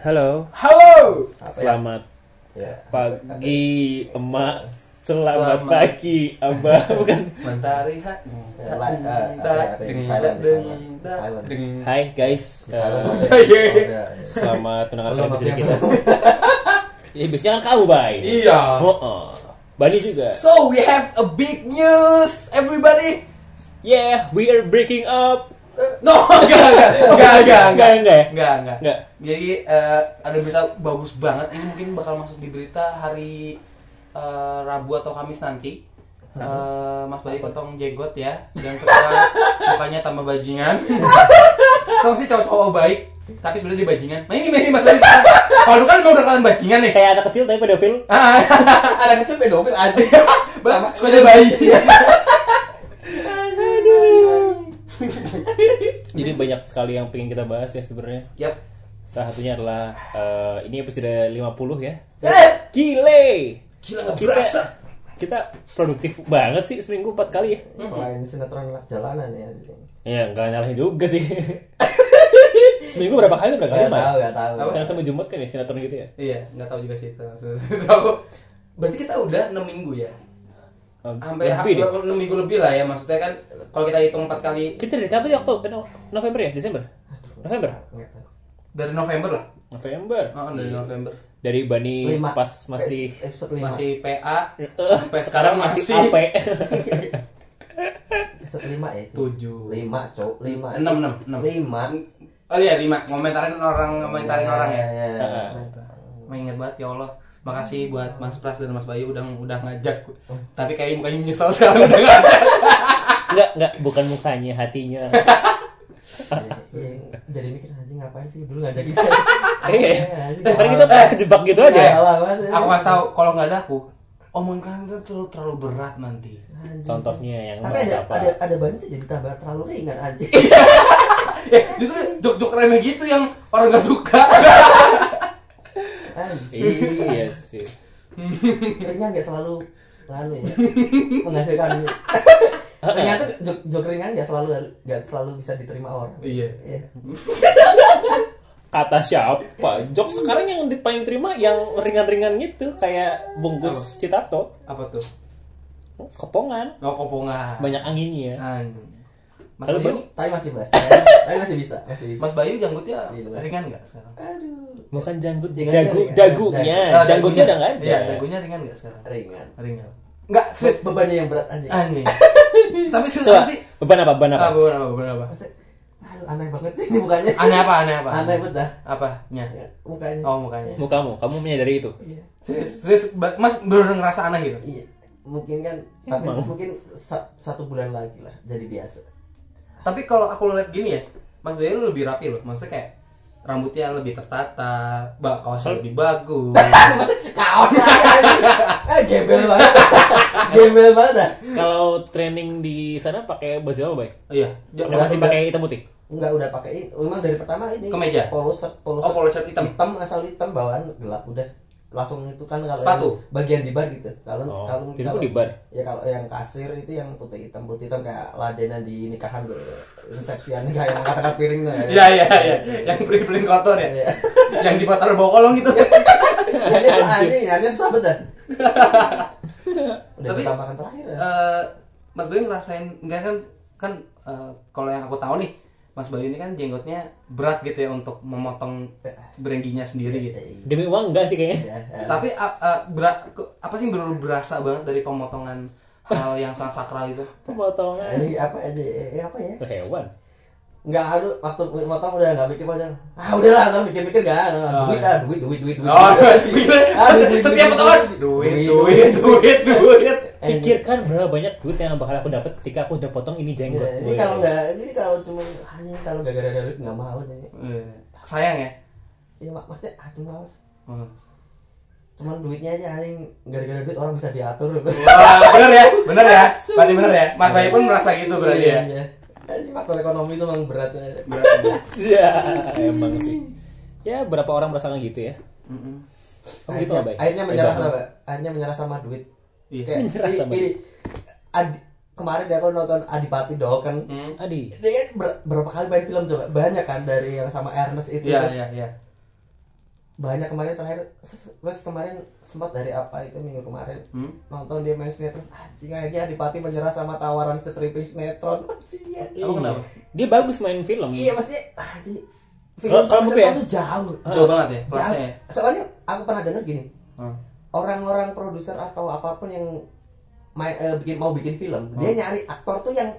Halo, Halo. selamat Ya. pagi emak, selamat, Selamat. pagi abah, bukan? Mentari ha. Ya, ya, ya. Hai guys, Eh. Iya. Udah. selamat mendengarkan episode kita. Ya biasanya kan kamu bay. Iya. Oh, oh. Bani juga. So we have a big news, everybody. Yeah, we are breaking up. No, enggak, enggak, enggak, enggak, Enggak, enggak ya? enggak, enggak. Jadi eh, ada berita bagus banget. Ini mungkin bakal masuk di berita hari eh, Rabu atau Kamis nanti. Eh, Mas Bayu potong jenggot ya dan sekarang mukanya tambah bajingan. Kamu sih cowok-cowok baik, tapi sebenarnya dia bajingan. Nah ini ini Mas Bayu sekarang. Kalau dulu kan emang udah kalian bajingan nih. Kayak anak kecil tapi pedofil. Ah, Ada kecil pedofil aja. Bang, suka ada bayi. Jadi banyak sekali yang pengen kita bahas ya sebenarnya. Yap. Salah satunya adalah eh, ini episode 50 ya. Eh, Gile. Gila nggak Kita berasa. kita produktif banget sih seminggu empat kali ya. Wah, ini sinetron anak jalanan ya. Ya nggak nyalahin juga sih. seminggu berapa kali berapa kali? Gak Pak? tahu, gak tahu. Senin sampai Jumat kan ya sinetron gitu ya. Iya, nggak tahu juga sih itu. Tahu. Berarti kita udah 6 minggu ya. Oh, Sampai lebih deh. 6 minggu lebih lah ya. Maksudnya kan kalau kita hitung 4 kali Kita dari kapan sih Oktober? Eh, No- November ya? Desember? November? Dari November lah. November. Oh, dari November. Dari Bani Lima. pas masih episode lima. Masih PA Eh, sampai sekarang masih AP. Episode lima ya. itu. 7 Lima, cowok. Lima. 6 6 6. Lima. Oh iya 5. Ngomentarin orang ngomentarin Iya, orang ya. iya, iya. Mengingat banget ya Allah. Makasih buat Mas Pras dan Mas Bayu udah udah ngajak. Tapi kayaknya mukanya nyesel sekarang udah ngajak. Enggak, enggak, bukan mukanya, hatinya. Iya, Jadi mikir anjing ngapain sih dulu ngajakin. Iya. anjing. Kemarin kita Eh. kejebak gitu aja. ya. Aku kasih tahu kalau nggak ada aku, omongan kalian tuh terlalu, terlalu berat nanti. Anjing. Contohnya yang Tapi ada apa? ada ada ban itu jadi tambah terlalu ringan anjing. Eh, justru jok-jok remeh gitu yang orang nggak suka. Iya sih. ringan gak selalu nganu ya menghasilkan ternyata jok, jok ringan gak selalu gak selalu bisa diterima orang Iya. Iya. Kata siapa? Jok sekarang yang di- paling terima yang ringan-ringan gitu kayak bungkus citato, Apa tuh? kepongan, Oh, kopongan. banyak anginnya. Anjing. Mas Kalau Bayu, tapi masih mas tapi masih bisa masih bisa Mas Bayu janggutnya ringan nggak sekarang? aduh Bukan janggut, dagu, dagunya, janggutnya udah nggak ada. Iya, dagunya ringan nggak sekarang? ringan Ringan. Nggak, terus serius. bebannya yang berat anjing Anjing. Tapi Coba, susah sih. beban apa? Beban apa? Ah, bener apa? Bener apa? Aduh aneh banget sih ini mukanya Aneh apa? Aneh apa? aneh banget dah Apanya? Ya, mukanya Oh, mukanya. Mukamu, kamu menyadari itu. iya Serius, serius, Ba- Mas bener ngerasa aneh gitu. iya mungkin kan tapi Emang. mungkin sa- satu bulan lagi lah jadi biasa Tapi kalau aku lihat gini ya, Mas Bayu lebih rapi loh. Maksudnya kayak rambutnya lebih tertata, bak kaosnya lebih bagus. kaos aja eh gembel banget gembel banget dah Kalau training di sana pakai baju apa, Bay? Oh iya, Udah, masih pakai hitam putih? Enggak udah pakai ini. Memang dari pertama ini Kemeja? polo shirt, polo Oh, shirt. polo shirt hitam. asal hitam bawaan gelap udah. Langsung itu kan kalau Sepatu? yang bagian di bar gitu. Kalau Oh, kalau itu kalau- di bar? Ya kalau yang kasir itu yang putih hitam putih hitam kayak ladenan di nikahan gitu. Resepsian kayak yang angkat-angkat piring tuh. Iya iya iya, yang privilege kotor ya, Iya. yang di patar bawa kolong gitu. Ini anjing, ya, ini susah betul. Udah Tapi- kita makan terakhir ya. Eh, Mas Bayu ngerasain enggak kan kan eh, kalau yang aku tahu nih, Mas Bayu ini kan jenggotnya berat gitu ya untuk memotong berengginya sendiri gitu. Demi uang enggak sih kayaknya? Ya, ya. Tapi a- a- berat apa sih benar berasa banget dari pemotongan hal yang sangat sakral itu? Pemotongan. Ini apa aja eh, apa ya? Hewan. Enggak, aduh, waktu motong udah enggak mikir panjang. Ah, udahlah, enggak mikir-mikir enggak. Oh, duit iya. ah, duit, duit, duit, duit. Oh, duit. Ah, duit, duit, setiap duit, potongan duit, duit, duit, duit, duit. Pikirkan berapa banyak duit yang bakal aku dapat ketika aku udah potong ini jenggot. Ya, ini kalau enggak, ini kalau cuma hanya kalau enggak gara-gara duit enggak mau jadi. Eh, Sayang ya. Ya mak maksudnya aduh males. Hmm. Cuman duitnya aja anjing gara-gara duit orang bisa diatur. Wah, bener ya, bener ya, berarti bener ya. Mas Bayu pun merasa gitu berarti ya. Iya. Ini faktor ekonomi itu memang berat. ya. Ya, emang sih. Ya, berapa orang merasakan gitu ya? Mm-mm. Kamu gitu akhirnya, nggak, Bay? akhirnya menyerah akhirnya menyerah sama duit. Iya. Kayak ini- ini, Adi- kemarin dia aku nonton Adipati Dolken. Hmm. Adi. Dia kan ber- berapa kali main film coba? Banyak kan dari yang sama Ernest itu. Iya, terus iya, iya. banyak kemarin terakhir terus kemarin sempat dari apa itu minggu kemarin Hmm? nonton dia main sinetron anjing aja Adipati menyerah sama tawaran stripping sinetron anjing ya. Kenapa? Dia bagus main film. iya maksudnya anjing film kalau sama ya? sinetron tuh jauh Jauh banget ya jauh ya? soalnya aku pernah denger gini Hmm. Orang-orang produser atau apa pun yang main eh, bikin mau bikin film dia nyari aktor tuh yang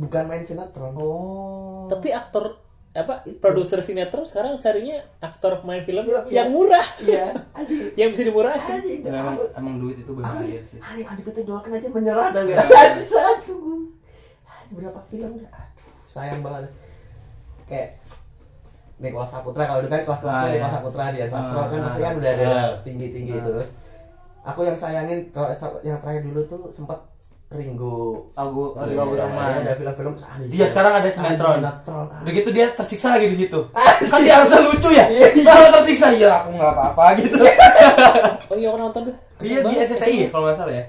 bukan main sinetron Oh. Tapi aktor apa produser sinetron sekarang carinya aktor main film Film, yang iya. murah iya yang bisa dimurahin dan Emang, emang duit itu berbahaya sih. Hari Adipati doakan aja menyerah dah ya. Sangat sungguh. Anjing berapa film dah. Aduh, sayang banget. Kayak Nikola Saputra kalau dulu kan kelas kelasnya Ah, Nikola iya. Saputra dia sastro Ah, kan ah, pasti kan udah ada ah. tinggi tinggi Ah. itu terus. Aku yang sayangin kalau yang terakhir dulu tuh sempat Ringo Aku, aku Iya, Rahman. ada film-film ada Dia sekarang ada sinetron. sinetron. Udah gitu dia tersiksa lagi di situ. kan dia harusnya lucu ya. Iya, iya. Kalau tersiksa ya aku nggak apa-apa gitu. oh iya aku nonton tuh Iya di SCTI kalau nggak salah ya.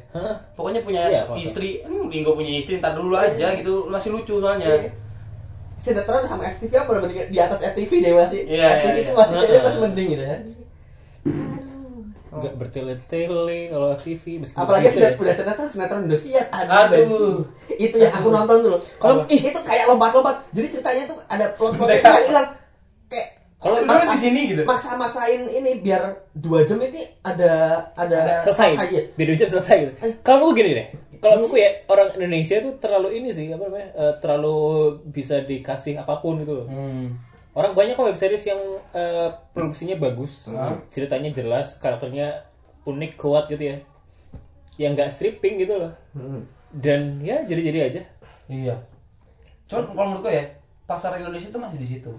Pokoknya punya Iya, istri, hmm, Ringo punya istri, ntar dulu aja gitu, masih lucu soalnya. Iya. Sinetron sama FTV apa lebih di atas FTV deh masih. Iya, FTV iya, itu iya. masih masih mending gitu ya. Nggak bertele-tele kalau TV meskipun apalagi sinetron ya. udah sinetron sinetron Indosiar aduh, Aduh. itu yang aku nonton dulu Kalau- itu kayak lompat-lompat jadi ceritanya tuh ada plot-plot kan tahu. hilang kayak Kalau maksa- di sini gitu. maksa-maksain ini biar dua jam ini ada ada selesai ya. beda jam selesai gitu kalau aku gini deh kalau aku ya orang Indonesia tuh terlalu ini sih apa namanya eh, terlalu bisa dikasih apa pun gitu loh Hmm. Orang banyak kok web series yang eh, produksinya bagus ceritanya jelas karakternya unik kuat gitu ya yang nggak stripping gitu loh Hmm. dan ya jadi-jadi aja Iya. Cuman kalau menurutku ya, pasar Indonesia itu masih di situ.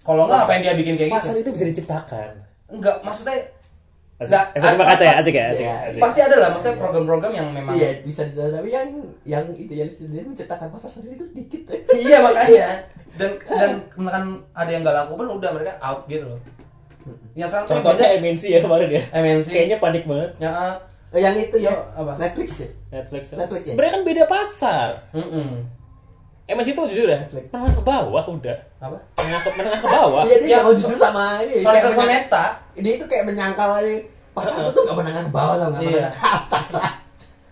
Kalau nggak apa yang dia bikin kayak pasar gitu? itu bisa diciptakan Enggak, maksudnya asik Nggak, efek rumah kaca ya asik ya asik, Iya, asik. pasti ada lah, maksudnya program-program yang memang iya bisa tapi yang yang idealis dia menciptakan pasar sendiri itu dikit iya makanya dan dan kan ada yang nggak laku pun udah mereka out gitu loh. Yang sekarang contohnya MNC ya kemarin ya MNC. kayaknya panik banget ya, ah, Eh, yang itu ya Yo, apa? Netflix ya Netflix, Netflix ya? sebenarnya kan beda pasar mm-mm. MNC itu jujur ya Netflix. menengah ke bawah udah apa? menengah ke, menengah ke bawah iya dia Ya, jujur sama ini Soalnya ke Soneta, dia itu kayak menyangkal aja pasar itu tuh nggak menengah ke bawah tau nggak Iya. menengah ke atas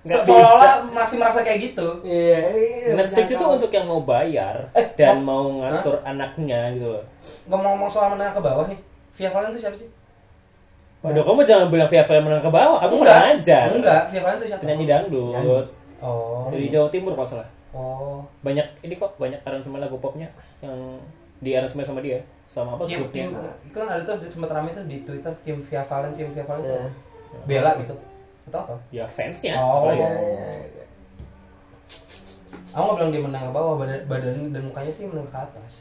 nggak se- bisa seolah-olah masih merasa kayak gitu. iya iya Netflix itu untuk yang mau bayar Eh, dan oh. mau ngatur anaknya gitu loh. Ngomong-ngomong soal menengah ke bawah nih, Via Valen itu siapa sih? Waduh, kamu jangan bilang Via Valen menengah ke bawah, kamu enggak, kurang ajar. Enggak, Via Valen itu siapa? Penyanyi dangdut Nyanyi. Oh. dari Jawa Timur kalau salah. Oh. Banyak ini kok banyak aransemen lagu popnya yang di aransemen sama dia, sama apa Tim, tim, itu kan ada tuh sempat rame tuh di Twitter tim Via Valen, tim Via Valen. Iya. Bela gitu. Atau apa? Ya fansnya. Oh. iya iya iya. Aku nggak bilang dia menengah ke bawah, badan, badan dan mukanya sih menengah ke atas.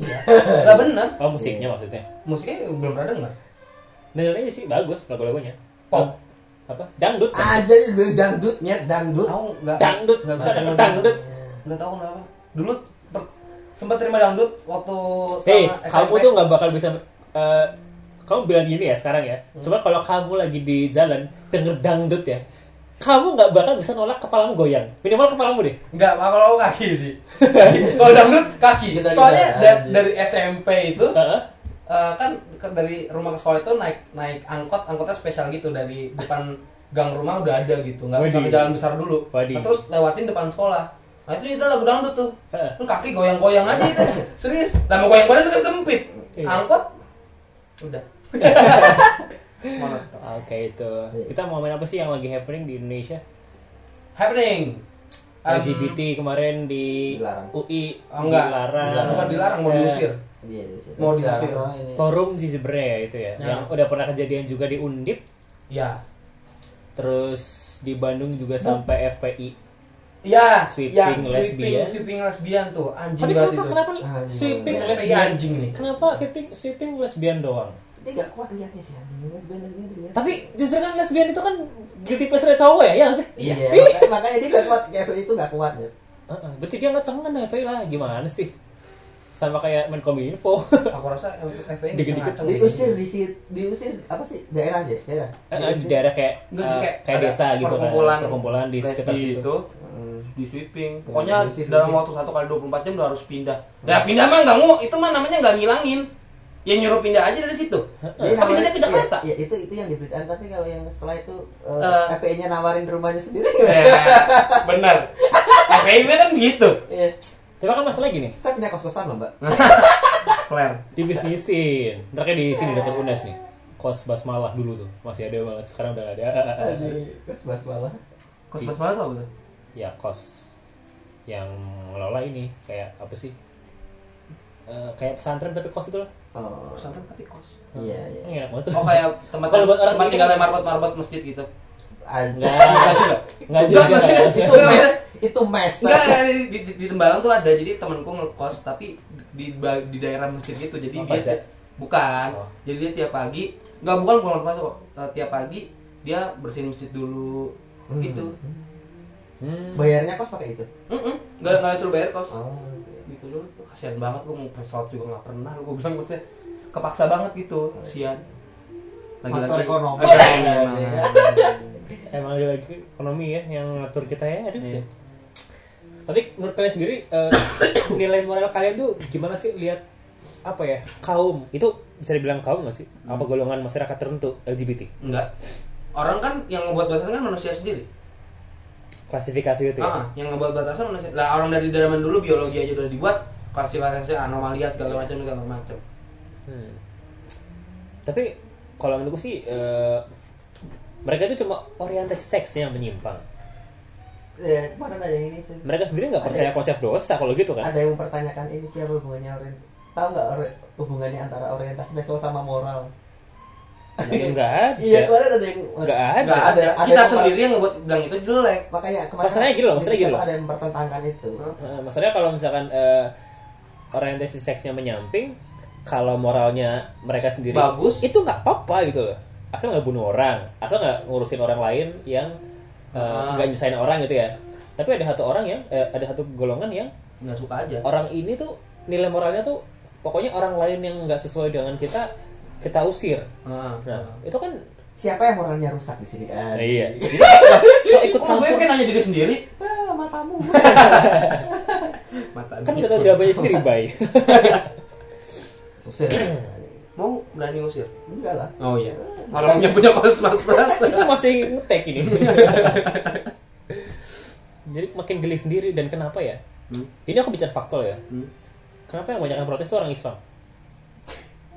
Iya. Enggak bener. Oh musiknya maksudnya. Musiknya belum pernah denger. Dengerin aja sih bagus lagu-lagunya. Pop. Apa? Dangdut. kan? ada yang bilang dangdut Aku enggak Dangdut. denger Dangdut. Enggak tahu kenapa. Dulu sempat terima dangdut waktu Hei, selama kamu SMP. tuh nggak bakal bisa. eh, kamu bilang gini ya sekarang ya. Hmm. Coba kalau kamu lagi di jalan denger dangdut ya, kamu nggak bakal bisa nolak kepalamu goyang. Minimal kepalamu deh. Enggak, kalau aku kaki sih. kalau dangdut kaki. Kita- Soalnya kita- da- dari SMP itu Heeh. eh, kan ke- dari rumah ke sekolah itu naik naik angkot, angkotnya spesial gitu dari depan gang rumah udah ada gitu, nggak sampai jalan besar dulu. Nah, terus lewatin depan sekolah. Nah itu itu lagu dangdut tuh. Lu kaki goyang-goyang aja itu. Serius. Lama goyang badan itu kan sempit. Iya. Angkot udah. Oke itu. Kita mau main apa sih yang lagi happening di Indonesia? Happening. Um, LGBT kemarin di Dilarang. UI Oh, enggak. dilarang. Bukan dilarang, mau Eh, diusir. iya. Mau Dilarang diusir. Forum sih sebenarnya ya itu ya. Ya. Yang udah pernah kejadian juga di Undip, Ya. terus di Bandung juga sampai FPI. Ya, Sweeping ya, lesbian. Sweeping, lesbian tuh, anjing Tapi banget kenapa itu. kenapa Anjing. sweeping lesbian? anjing nih. Kenapa sweeping sweeping lesbian doang? Dia gak kuat liatnya sih anjing lesbian lesbian. Tapi justru kan lesbian itu kan guilty pleasure cowok ya, ya sih? Iya, makanya- makanya dia gak kuat, kayak itu gak kuat ya. Heeh, berarti dia nggak cengen FPI lah, gimana sih? Sama kayak Menkominfo. Aku rasa FPI Dikit-dikit. Diusir di situ, diusir apa sih? Daerah aja, daerah. Eh, di Diusir. daerah kayak eh, kayak desa gitu kan, perkumpulan di sekitar situ. itu Hmm. di sweeping. Pokoknya diusir, dalam waktu satu kali 24 jam udah harus pindah. Ya pindah mah enggak mau, itu mah namanya enggak ngilangin. Ya nyuruh pindah aja dari situ. Jadi Tapi nawarin- saya ke Jakarta. Iya, iya, itu itu yang diberitain tapi kalau yang setelah itu Eh. uh, nya nawarin rumahnya sendiri. Eh, bener. FPIB kan begitu. Iya. Tapi kan masalah gini, Saya punya kos-kosan loh, Mbak. Claire. dibisnisin. Ntar kayak di sini dekat UNES nih. Kos Basmalah dulu tuh masih ada banget. Sekarang udah ada. Aduh, kos-kos malah. Kos pas banget apa tuh? Ya kos yang ngelola ini kayak apa sih? Eh, kayak pesantren tapi kos itu loh. Oh. Pesantren tapi kos. Iya, iya. Ini enak banget tuh. Oh kayak tempat Kalau buat orang tempat tinggalnya marbot-marbot masjid gitu. Anjir. Nggak, Enggak juga. nggak itu mes, itu mes. Enggak, enggak, di, di, di Tembalang tuh ada jadi temanku ngekos tapi di di daerah masjid gitu. Jadi Oh, dia Faisal? bukan. Oh. Jadi dia tiap pagi enggak bukan pulang pas kok. Eh, tiap pagi dia bersihin masjid dulu Hmm. gitu. Hmm. Bayarnya kos pakai itu. Heeh. Enggak enggak suruh bayar kos. Oh. Gitu loh. Kasihan banget lu mau pesawat juga nggak pernah lu gua bilang maksudnya kepaksa banget gitu. Kasihan. Faktor ekonomi. Emang. dia lagi ekonomi ya yang ngatur kita ya. Aduh. Iya. Tapi menurut kalian sendiri eh, nilai moral kalian tuh gimana sih lihat apa ya kaum itu bisa dibilang kaum nggak sih? Apa golongan masyarakat tertentu LGBT? Enggak. Orang kan yang ngebuat batasan kan manusia sendiri. Klasifikasi itu ya. Ah, yang ngebuat batasan manusia. Lah orang dari zaman dulu biologi aja udah dibuat klasifikasi anomalia segala macam segala macam. Hmm. Tapi kalau menurutku sih eh, mereka itu cuma orientasi seks yang menyimpang. Ya, kemarin ada yang ini sih. Mereka sendiri nggak percaya konsep dosa kalau gitu kan? Ada yang mempertanyakan ini siapa hubungannya orient tahu nggak ori- hubungannya antara orientasi seksual sama moral? Enggak ada. Iya, kemarin ada yang Nggak ada. Enggak ada. Ada- ada Kita yang- sendiri yang ngebuat bilang itu jelek. Makanya kemarin Masalahnya gini loh, masalahnya gini loh. ada yang mempertentangkan itu. Eh, masalahnya kalau misalkan eh, orientasi seksnya menyamping, kalau moralnya mereka sendiri Bagus. itu nggak apa-apa gitu loh. Asal nggak bunuh orang, asal nggak ngurusin orang lain yang eh, Ah. nggak nyusahin orang gitu ya. Tapi ada satu orang yang, eh, ada satu golongan yang Enggak suka aja. orang ini tuh nilai moralnya tuh pokoknya orang lain yang nggak sesuai dengan kita kita usir. Nah, Nah, itu kan Siapa yang moralnya rusak di sini kan? iya. Jadi so ikut Kok sebenarnya campur kan nanya diri sendiri? Ah, matamu. Mata kan udah tahu jawabannya sendiri, Bay. Usir. Mau berani ngusir? Enggak lah. Oh iya. Orangnya punya kos mas pras. Kita masih ngetek ini. Jadi makin geli sendiri dan kenapa ya? Hmm. Ini aku bicara faktual ya. Hmm. Kenapa yang banyak yang protes itu orang Islam?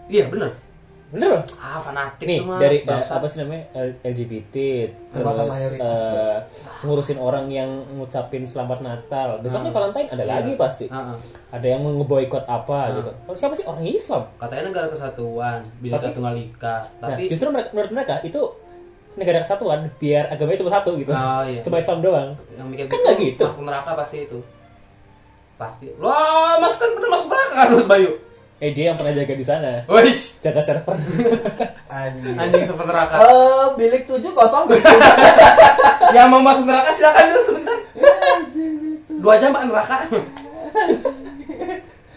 Iya benar. Bener loh. Ah fanatik Nih tuh mah. dari Bangsa. apa sih namanya LGBT Terutama terus eh, ngurusin orang yang ngucapin selamat Natal. Besoknya Hmm. Valentine ada Iya. lagi pasti. Ah, ah. Ada yang ngeboikot apa Hmm. gitu. Kalau siapa sih orang Islam? Katanya negara kesatuan, bineka Tapi- tunggal ika. Nah, Tapi justru mereka, menurut mereka itu negara kesatuan biar agamanya cuma satu gitu. Oh, iya. Cuma Islam doang. yang mikir Kan nggak gitu. Masuk neraka pasti itu. Pasti. Wah, Mas kan pernah masuk neraka kan Mas Bayu? Eh dia yang pernah jaga di sana. Wih, Jaga server. Anjing. anjing seperti neraka. Eh, bilik tujuh kosong. Yang mau masuk neraka silakan dulu sebentar. Dua jam pak neraka.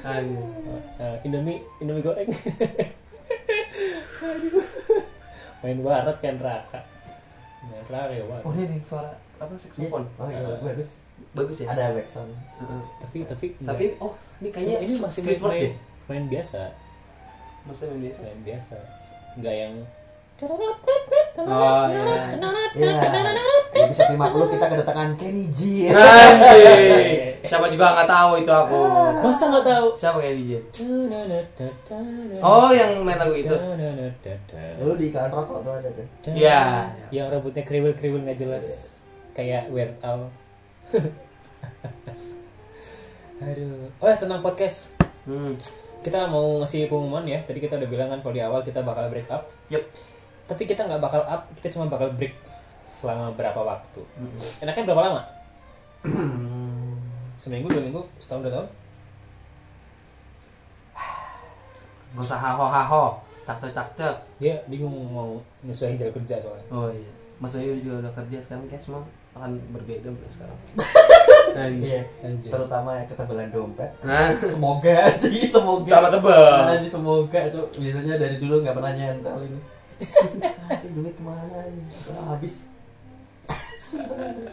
Anjing. Nah, Indomie Indomie goreng. Aduh. Main barat kan neraka. Main neraka ya Wak. Oh ini nih suara apa saxophone? Oh iya, bagus. Bagus ya. Ada backsound. Heeh. Tapi tapi Tapi oh ini kayaknya ini masih main, main, biasa, Maksudnya main biasa. main biasa. Enggak yang Oh iya. Iya. Episode 50 kita kedatangan Kenny G. Siapa juga nggak tahu itu aku. Masa nggak tahu? Siapa kayak DJ? Oh yang main lagu itu. Dulu di iklan rokok tuh ada tuh. Iya. Yang rambutnya kriwil-kriwil nggak jelas. Kayak Weird Al. Aduh. Oh ya tentang podcast. Hmm. Kita mau ngasih pengumuman ya. Tadi kita udah bilang kan kalau di awal kita bakal break up. Yep. Tapi kita nggak bakal up. Kita cuma bakal break selama berapa waktu. Hmm. Enaknya berapa lama? Seminggu, dua minggu, setahun, dua tahun? Gak usah haho haho. Tak tak. Dia bingung mau nyesuaiin jam kerja soalnya. Oh iya. Mas Bayu juga udah kerja sekarang kayak semua akan berbeda sekarang. Iya. Terutama yang ketebalan dompet. Nah, Semoga sih, semoga. tambah tebel. Anjing semoga itu biasanya dari dulu nggak pernah nyentel ini. Anjing duit ke mana nih? Ah, habis.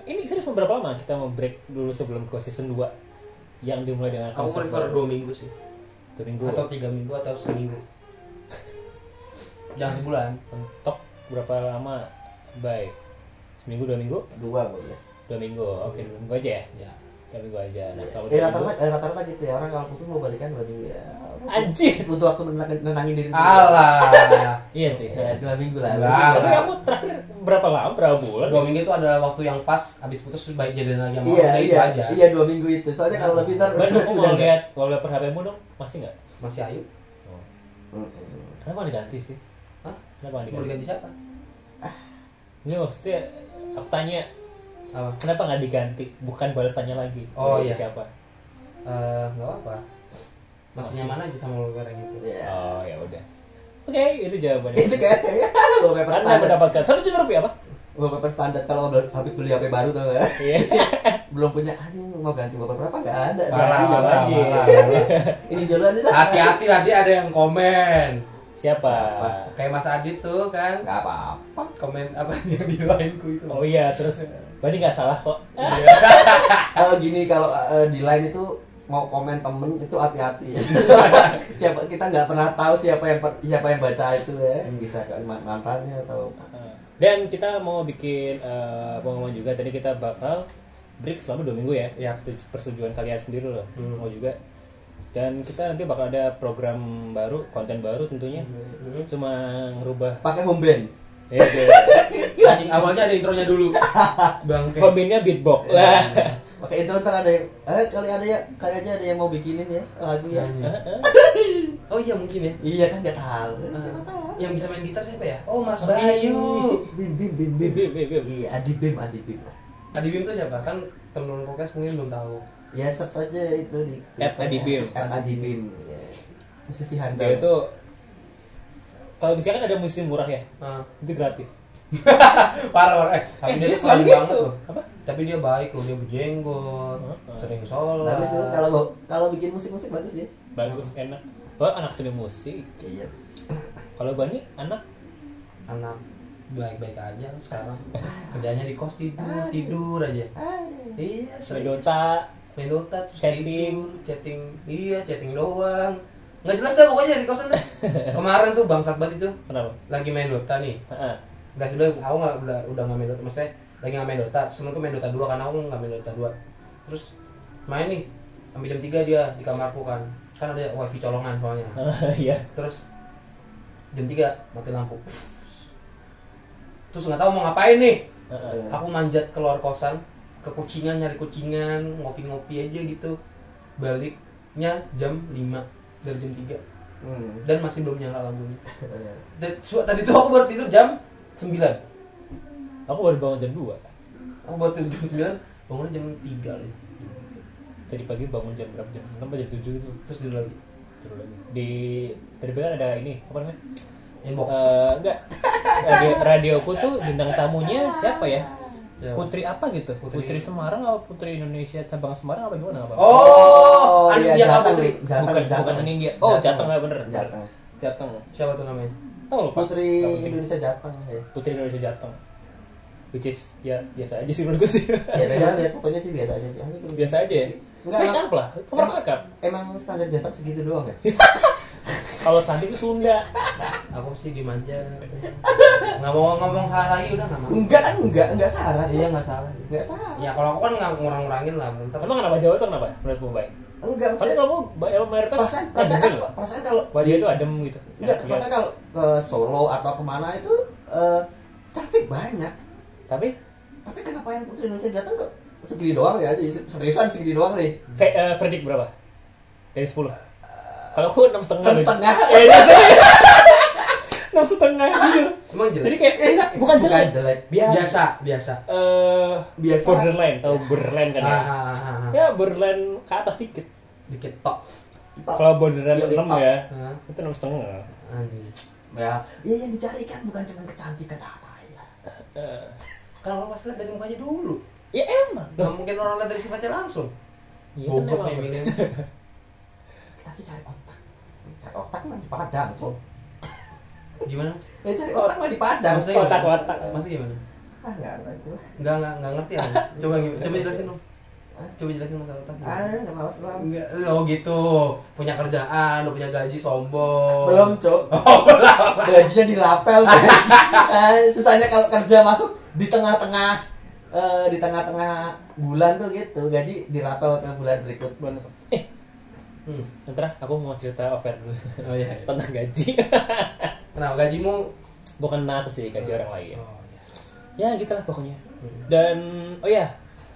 Ini serius berapa lama kita mau break dulu sebelum ke season 2 yang dimulai dengan Aku prefer dua minggu sih. dua minggu. Atau tiga minggu atau seminggu. Jangan sebulan. Mentok berapa lama? Bye. Seminggu dua minggu? Dua boleh. Dua minggu. Oke, dua minggu aja ya. Ya. Dua minggu aja. Nah, selama dua minggu. rata-rata rata-rata gitu ya orang kalau putus mau balikan baru ya. Anjir. Butuh waktu menenangin, nenangin diri. dulu. Alah. Iya sih. Ya, dua minggu lah. Tapi kamu terakhir berapa lama? Berapa bulan? Dua minggu itu adalah waktu yang pas habis putus baik jadian lagi sama Iya iya aja. iya dua minggu itu. Soalnya kalau lebih ntar aku mau lihat mau lihat per HP-mu dong, masih nggak? Masih ayu. Mm-mm. Kenapa nggak diganti sih? Hah? Kenapa nggak Mau diganti? diganti siapa? Ini maksudnya aku tanya, Apa? kenapa nggak diganti? Bukan balas tanya lagi. Oh, iya. Siapa? Eh, nggak apa-apa. Masih nyaman aja sama lo goreng gitu. Iya. Oh ya udah. Oke, itu jawabannya. Itu kayak wallpaper Anda standar. mendapatkan satu juta rupiah apa? Wallpaper standar kalau habis beli HP baru tuh nggak? Iya. belum punya aduh mau ganti wallpaper apa nggak ada Parah, parah, parah, parah. ini duluan itu Hati-hati nanti ada yang komen. Siapa? Siapa? Kayak Mas Adit tuh kan nggak apa-apa komen apa yang di lainku itu. Oh iya, terus Bani nggak salah kok. kalau gini kalau eh, di line itu mau komen temen itu hati-hati siapa kita nggak pernah tahu siapa yang siapa yang baca itu ya bisa ke man- mantannya atau Dan kita mau bikin eh, pengumuman juga. Tadi kita bakal break selama dua minggu ya. Ya. Setuju- Persetujuan kalian sendiri loh. Hmm. Mau juga. Dan kita nanti bakal ada program baru, konten baru tentunya. Mhm. Cuma ngerubah. pakai home band Ya, ya. Awalnya ada intronya dulu. Bangke. Kombinnya beatbox lah. pakai intro ntar ada yang eh kali ada ya kali aja ada yang mau bikinin ya lagu ya. Oh iya mungkin ya. iya kan nggak tahu siapa tahu Yang bisa main gitar siapa ya? Oh Mas Mas Bayu. bim bim bim Bim, bim bim, iya adi bim adi bim Adi Bim tuh siapa? Kan temen podcast mungkin belum tahu. Ya search aja itu di At Adi Bim. at adi bim ya. musisi handal Dia itu kalau bisa kan ada musisi murah ya. Ah. Itu gratis. parah parah. Eh, tapi Eh, dia dia tuh selalu banget gitu. loh. Apa? Tapi dia baik loh, dia berjenggot, Heeh. sering sholat. bagus tuh kalau kalau bikin musik musik bagus ya Bagus, enak. Oh, anak seni musik. iya Kalau Bani anak anak baik-baik aja sekarang. Kerjanya di kos tidur, tidur aja. Aduh. Iya. Dota. Main Dota terus Chatting. tidur, chatting. Iya, chatting doang. Nggak jelas dah pokoknya di kosan dah. Kemarin tuh bangsat banget itu Kenapa? lagi main Dota nih. Heeh. Enggak sebenarnya aku nggak udah udah nggak main Dota maksudnya lagi nggak main Dota sebelumnya main Dota 2 karena aku nggak main Dota 2 terus main nih sampai jam 3 dia di kamarku kan kan ada wifi colongan soalnya Iya. terus jam 3 mati lampu terus nggak tahu mau ngapain nih aku manjat keluar kosan ke kucingan nyari kucingan ngopi-ngopi aja gitu baliknya jam 5 dari jam 3 Hmm. dan masih belum nyala lampunya dan tadi tuh aku baru tidur jam 9 Aku baru bangun jam 2. Aku buat tidur jam 9, bangunnya jam 3 lagi. Tadi pagi bangun jam berapa? Jam 6 atau jam 7 gitu. Terus tidur lagi. Terus lagi. Di tadi pagi kan ada ini, apa namanya? Inbox. Eh, enggak. Radio radioku tuh bintang tamunya siapa ya? Siapa? Putri apa gitu? Putri- Putri, Semarang apa Putri Indonesia cabang Semarang apa gimana apa? Oh, iya, Ania Jateng, Putri. Jateng, bukan Jateng. bukan India. Oh, Jateng lah bener. Jateng. Jateng. Siapa tuh namanya? Tahu lupa. Putri. Indonesia Jateng ya. Putri Indonesia Jateng. Which is ya biasa aja sih menurutku sih. Ya kan lihat fotonya sih biasa aja sih. Biasa aja ya. Enggak, Make emang- up lah, make up. Emang standar Jateng segitu doang ya? Kalau cantik itu Sunda. Aku sih dimanja. Nggak mau ngomong salah lagi udah nggak mau. Enggak kan enggak enggak salah. Iya nggak salah. Enggak salah. Ya kalau aku kan nggak ngurang-ngurangin lah. Bentar. Emang kenapa Jawa itu kenapa? Menurutmu baik? Enggak Karena maksudnya kamu ba- emang mayoritas perasaan perasaan adem kan loh. perasaan kalau Wajah itu adem gitu. enggak perasaan kalau ke Solo atau ke mana itu eh, cantik banyak. Tapi Tapi kenapa yang Putri Indonesia Jateng kok segini doang ya? Seriusan segini doang nih. eh, verdict berapa? Dari 10. Kalau aku enam setengah. Enam setengah. Eh, iya. Enam setengah jujur. Emang jelek? Jadi kayak Eh, enggak, bukan bukan jelek. jelek. Biasa. biasa, biasa. Eh, Biasa. borderline, tahu borderline kan Ah, ya? ah, ah, ah. Ya borderline ke atas dikit. Dikit tok. Kalau borderline Iya, 6 tok. ya, Hah? itu enam setengah. Ya, ya yang dicari kan bukan cuma kecantikan apa ya. Eh, Kalau lihat dari mukanya dulu. ya emang. Nggak mungkin orang lihat dari sifatnya langsung. Iya kan emang. memilih. Kita tuh cari. Cari otak mah di Padang, Cok. Gimana? Ya cari otak mah di Padang. Maksudnya gimana? Kotak-kotak. Maksudnya gimana? Ah, enggak enggak itu. lah. Enggak, enggak, enggak ngerti aku. Coba coba jelasin dong. Coba jelasin masalah otak. Ah, nggak malas doang. Enggak, oh gitu. Punya kerjaan, udah punya gaji, sombong. Belum, Cok. Oh, belum. Gajinya dirapel. guys. Ah, Susahnya kalau kerja masuk di tengah-tengah eh, di tengah-tengah bulan tuh gitu, gaji dirapel ke bulan berikut. Eh, Hmm. ntar aku mau cerita offer dulu Oh iya. tentang gaji. Kenapa gajimu? Bukan aku sih, gaji orang lain. Oh, iya. Ya gitulah pokoknya. Hmm. Dan oh ya,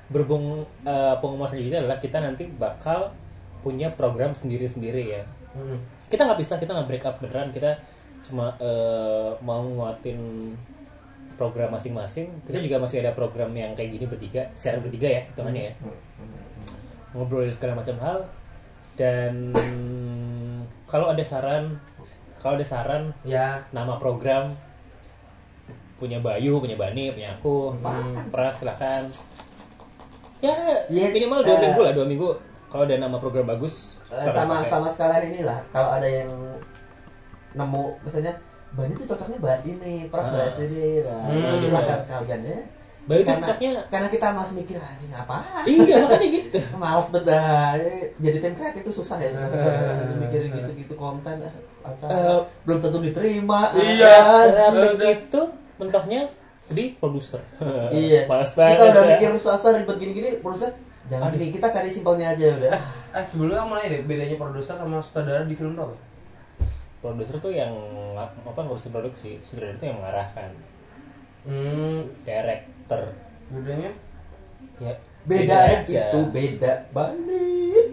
berhubung uh, pengumuman selanjutnya adalah kita nanti bakal punya program sendiri-sendiri ya. Hmm. Kita nggak bisa, kita nggak break up beneran. Kita cuma uh, mau nguatin program masing-masing. Kita juga masih ada program yang kayak gini bertiga, siaran bertiga ya, hitungannya ya. Ngobrolin segala macam hal. Dan kalau ada saran, kalau ada saran Ya. nama program punya Bayu, punya Bani, punya aku, hmm, Pras silahkan. Ya Iya, minimal dua eh, minggu lah, dua minggu. Kalau ada nama program bagus, silakan sama pakai. sama sekalian inilah kalau ada yang nemu misalnya Bani tuh cocoknya bahas ini, pras Ah. bahas ini, nah, Hmm. silakan sekalian ya. Bayu tuh Karena- cocoknya, Karena kita masih mikir anjing apa? iya makanya gitu. Males betul jadi tim kreatif itu susah ya Hmm. mikirin gitu-gitu konten acara Eh, belum tentu diterima Iya. Kreatif itu mentoknya di produser. iya Malas kita banget. udah ya. mikir susah ribet gini-gini produser jangan gini kita cari simpelnya aja udah Eh, sebelumnya aku mau nanya deh, bedanya produser sama sutradara di film tuh apa? Produser tuh yang apa ngurusin produksi, sutradara itu yang mengarahkan, Hmm, director. bedanya? Ya, beda ya aja. itu beda banget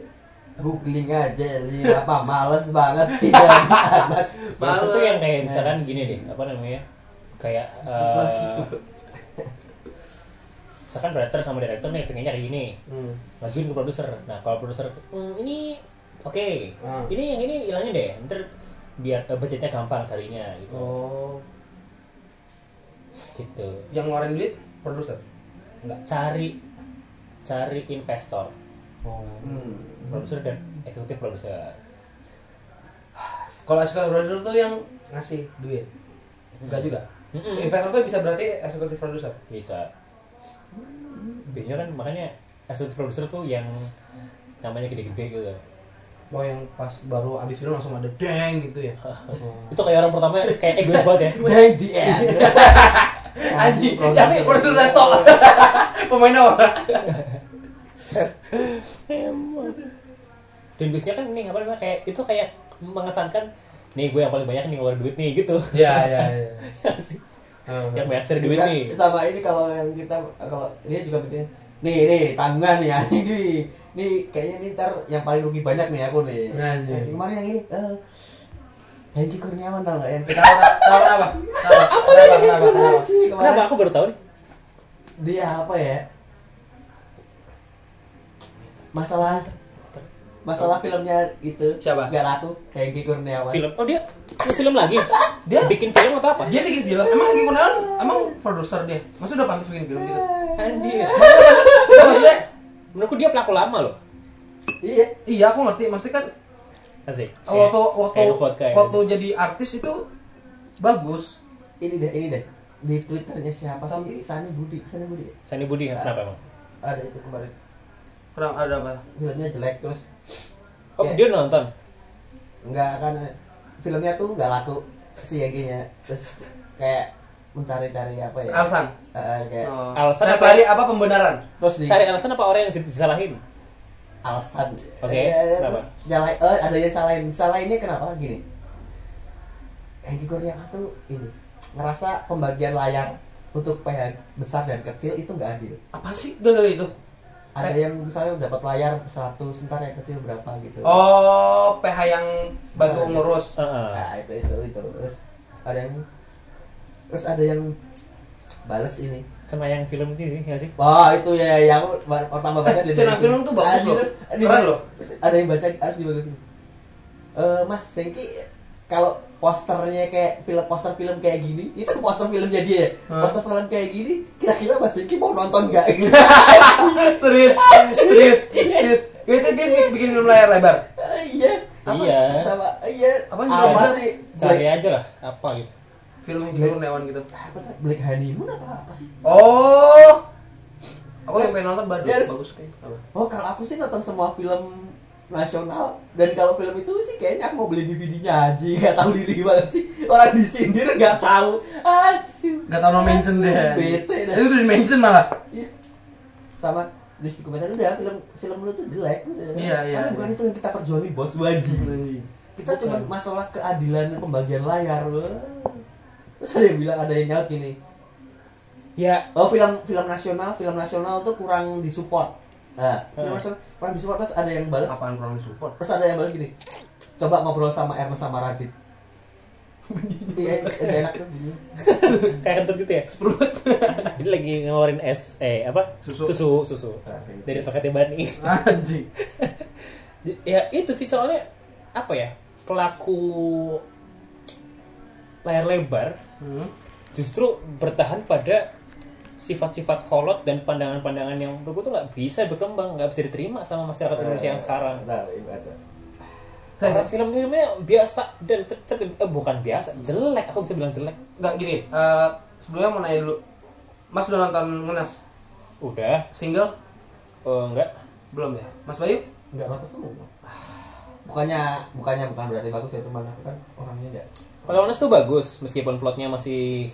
googling aja sih apa males banget sih anak Produser tuh yang kayak Males. misalkan gini deh, apa namanya? Kayak eh misalkan writer sama director nih pengennya kayak gini, Hmm. ngajuin ke produser. Nah kalau produser, "Hmm, ini oke, Hmm. ini yang ini hilangin deh, ntar biar eh, budgetnya gampang carinya gitu. Oh, Gitu. yang ngeluarin duit produser? Enggak. Cari cari investor, Oh. Hmm. produser dan eksekutif produser. Kalau eksekutif produser tuh yang ngasih duit? Enggak juga. Mm-mm. Investor tuh bisa berarti eksekutif produser. Bisa. Biasanya kan makanya eksekutif produser tuh yang namanya gede-gede gitu. Mau yang pas baru abis film langsung ada deng gitu ya. Itu kayak orang pertama kayak egois banget ya. Dang di end Anjing, produser. tapi produser tok. Pemainnya orang. Dan biasanya kan ini apa namanya kayak itu kayak mengesankan nih gue yang paling banyak nih ngeluarin duit nih gitu. Iya, iya, iya. Sih. Hmm. yang banyak cari duit nih. sama ini kalau yang kita kalau dia juga bikin nih nih tanggungan nih anjing nih nih kayaknya nih ntar yang paling rugi banyak nih aku nih Anjing. Yang kemarin yang ini eh Hengki Kurniawan tau gak yang Tahu tahu kenapa? Apa kenapa? Kenapa? Kenapa? Kenapa aku baru tahu nih? dia apa ya masalah masalah filmnya itu Siapa? gak laku Hengki Kurniawan Film. Oh dia nulis film lagi. Dia- bikin film atau apa? Dia bikin film. Emang Hengki Kurniawan emang produser dia? Maksudnya udah pantas bikin film gitu? Anjir. Maksudnya Menurutku dia pelaku lama loh. iya iya aku ngerti. Maksudnya kan Asik. waktu waktu kayak vodka ya. waktu jadi artis itu bagus. ini deh ini deh di twitternya siapa sih Sani Budi Sani Budi Sani Budi kenapa emang? ada itu kemarin Kurang ada apa? filmnya jelek terus Oh Kayak- dia nonton. nggak kan filmnya tuh nggak laku si Yengkinya terus kayak mencari-cari apa ya Alasan. Eh, kayak Oh. Alasan apa? apa pembenaran? terus di Cari alasan apa orang yang disalahin? Alasan Oke, Eh, kenapa? terus nyalain eh, ada yang salahin salahinnya kenapa gini Hengki Kurniawan tuh ini ngerasa pembagian layar untuk PH besar dan kecil itu nggak adil Apa sih? Dari itu. ada yang misalnya dapat layar 100 ntar yang kecil berapa gitu Oh, PH yang bantu Misalnya. ngurus. Heeh. Nah itu itu itu terus ada yang terus ada yang balas ini Sama yang film itu sih, nggak sih? Wah itu ya yang pertama baca Eh, itu yang film tuh bagus loh. Keren loh. Ada yang baca harus dibagusin. Eh Mas Sengki kalau posternya kayak film poster film kayak gini itu poster filmnya dia ya. Poster film kayak gini kira-kira Mas Sengki mau nonton nggak serius, serius, serius. Itu dia bikin film layar lebar. Iya Apa? Iya. sama iya Apa apa, sih Cari aja lah apa gitu. Film Hengki Kurniawan gitu. apa tuh? Black Honeymoon apa apa sih Oh, Aku yang pengen nonton bagus, Yes. bagus kayak apa? Oh kalau aku sih nonton semua film nasional dan kalau film itu sih kayaknya aku mau beli DVD-nya aja nggak tahu diri banget sih orang disindir nggak tahu asyik Gak tau no mention deh. bete dah Itu tuh di mention malah. Iya. sama di komentar udah film film lu tuh jelek udah Iya, iya, Karena bukan iya. itu yang kita perjuangin bos wajib kita Bukan. cuma masalah keadilan dan pembagian layar Wah. Terus ada yang bilang ada yang nyaut gini Ya, oh film film nasional film nasional tuh kurang disupport nah film Hmm. nasional kurang disupport terus ada yang balas Apaan kurang support? terus ada yang balas gini coba ngobrol sama Ernest sama Radit iya itu enak tuh bunyinya. kayak kentut gitu ya. Ini lagi ngeluarin es eh apa? Susu. Susu, susu. Dari toketnya Bani. Anjing. ya itu sih soalnya apa ya? Pelaku layar lebar Hmm. justru bertahan pada sifat-sifat kolot dan pandangan-pandangan yang menurut gue tuh nggak bisa berkembang, nggak bisa diterima sama masyarakat Indonesia yang sekarang. Baca. Saya, film-filmnya biasa dan cer- cer- eh, bukan biasa, jelek. Aku bisa bilang jelek. Enggak gini, eh, sebelumnya mau nanya dulu. Mas udah nonton Ngenas? Udah, Single? eh, enggak. Belum ya? Mas Bayu? Enggak nonton semua. Bukannya bukannya bukan berarti bagus ya cuman aku kan orangnya enggak. Pengalaman tuh bagus, meskipun plotnya masih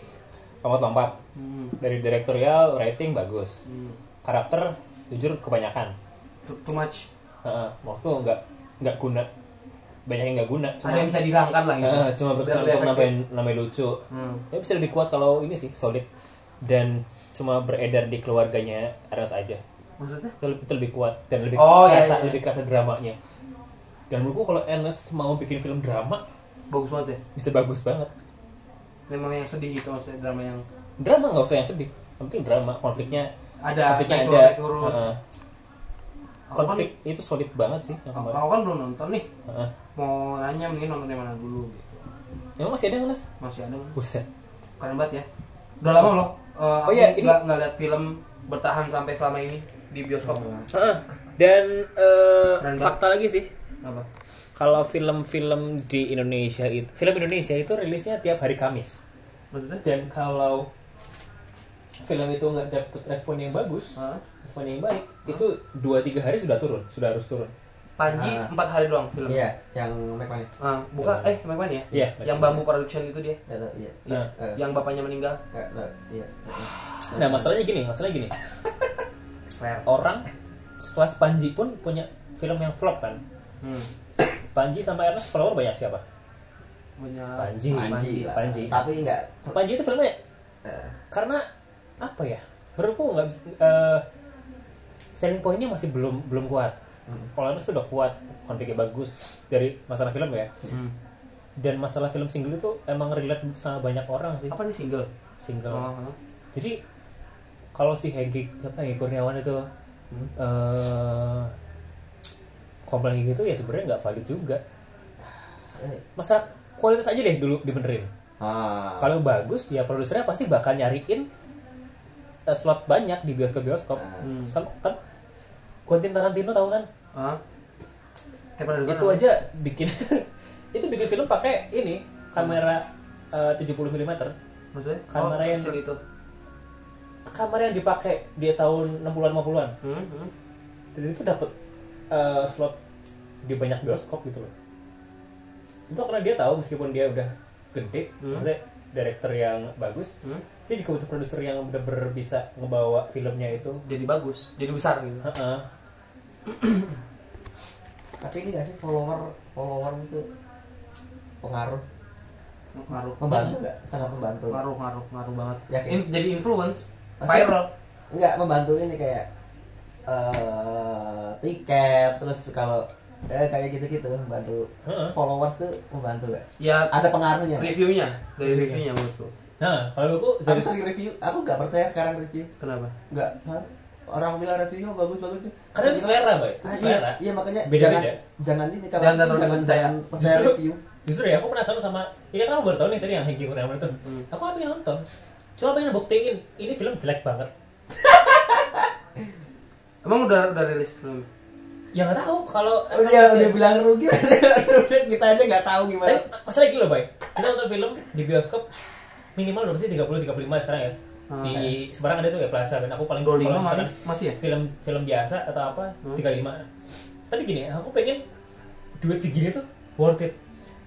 lompat-lompat. Hmm. Dari direktorial, writing bagus. Hmm. Karakter, jujur kebanyakan. Too, too much. Heeh, maksudku nggak nggak guna. Banyak yang nggak guna. Ada yang bisa dihilangkan lah gitu. Cuma berkesan untuk nambahin namanya lucu. Hmm. Ya bisa lebih kuat kalau ini sih solid dan cuma beredar di keluarganya Ernest aja. Maksudnya? Itu lebih, itu lebih kuat dan lebih Oh, iya, kerasa iya. lebih kerasa dramanya. Dan menurutku kalau Ernest mau bikin film drama Bagus banget ya. bisa bagus banget. Memang yang sedih gitu maksudnya drama yang Drama nggak usah yang sedih, penting drama konfliknya ada konfliknya ada. turun. Aku konflik itu solid banget sih yang Kan, kemarin. aku kan belum nonton nih. Heeh. Mau nanya mending nonton yang mana dulu gitu. Emang masih ada nggak Mas? Masih ada kan? Buset. Keren banget ya. Udah lama loh. eh, Oh iya, ini- nggak lihat film bertahan sampai selama ini di bioskop. Heeh. Dan eh, Keren banget. fakta lagi sih, Apa? Kalau film-film di Indonesia itu, film Indonesia itu rilisnya tiap hari Kamis. Maksudnya? Dan kalau film itu nggak dapet respon yang bagus, Hah? respon yang baik, itu dua tiga hari sudah turun, sudah harus turun. Panji Ah. empat hari doang film. Iya, yang McMahon. Ah, bukan eh McMahon ya? Iya, Yang bambu production itu dia. Enggak tahu, iya. Iya. Eh. Yang bapaknya meninggal. Iya. Nah masalahnya gini, masalahnya gini, orang sekelas Panji pun punya film yang flop kan. Hmm. Panji sama Ernest follower banyak siapa? Punya Panji. Panji lah. Panji. Tapi enggak Panji itu filmnya eh, karena apa ya? Menurutku nggak eh, selling pointnya masih belum belum kuat. Hmm. Kalau Ernest tuh udah kuat, konfliknya bagus dari masalah film ya. Hmm. Dan masalah film single itu emang relate sama banyak orang sih. Apa nih single? Single. Oh, oh. Jadi kalau si Hengki apa Hengki Kurniawan itu Hmm. eh komplain gitu ya sebenarnya nggak valid juga. eh, Masalah kualitas aja deh dulu dibenerin. Ah. Kalau bagus ya produsernya pasti bakal nyariin eh, slot banyak di bioskop-bioskop. Ah. Hmm. Sama kan Quentin Tarantino tahu kan? Ah. Itu aja bikin itu bikin film pakai ini kamera eh, 70 mm. Maksudnya? kamera oh, yang- kecil itu. Kamera yang dipakai di tahun 60-an 50-an. Hmm, hmm. Dan itu dapat eh, slot di banyak bioskop gitu loh. Itu karena dia tahu meskipun dia udah gede, Hmm. maksudnya director yang bagus, Hmm. dia juga butuh produser yang bener-bener bisa ngebawa filmnya itu. Jadi bagus, jadi besar gitu. Heeh. Tapi ini gak sih follower follower itu pengaruh Ngaruh. membantu nggak sangat membantu Ngaruh, ngaruh, ngaruh banget. Yakin? In- jadi influence, Pasti- viral. nggak membantu ini kayak eh tiket terus kalau eh, kayak gitu-gitu membantu Heeh. followers tuh membantu nggak Ya ada pengaruhnya reviewnya, dari Reviewnya. menurutku. Nah, kalau aku aku dari sering review aku nggak percaya sekarang review Kenapa? nggak Hah? orang bilang reviewnya bagus bagus tuh karena itu selera, Bay. Itu Ah, selera. iya, iya makanya Beda-beda. jangan jangan ini kalau Jangan jangan terlalu jangan, percaya. jangan percaya Justru- review Justru ya, aku penasaran sama ini kan aku baru tahu nih tadi yang Hengki Kurniawan itu. Hmm. Aku nggak pengen nonton. Cuma pengen buktiin ini film jelek banget. Emang udah udah rilis belum? Ya nggak tahu kalau oh, dia udah bilang rugi udah kita aja nggak tahu Tapi gimana masalah gini loh, Bay. Kita nonton film di bioskop minimal berapa sih 30 35 sekarang ya. Ah, di Semarang ada tuh ya Plaza dan aku paling 25 kalau masih, misalkan masih ya? film film biasa atau apa Hmm. 35 tapi gini aku pengen duit segini tuh worth it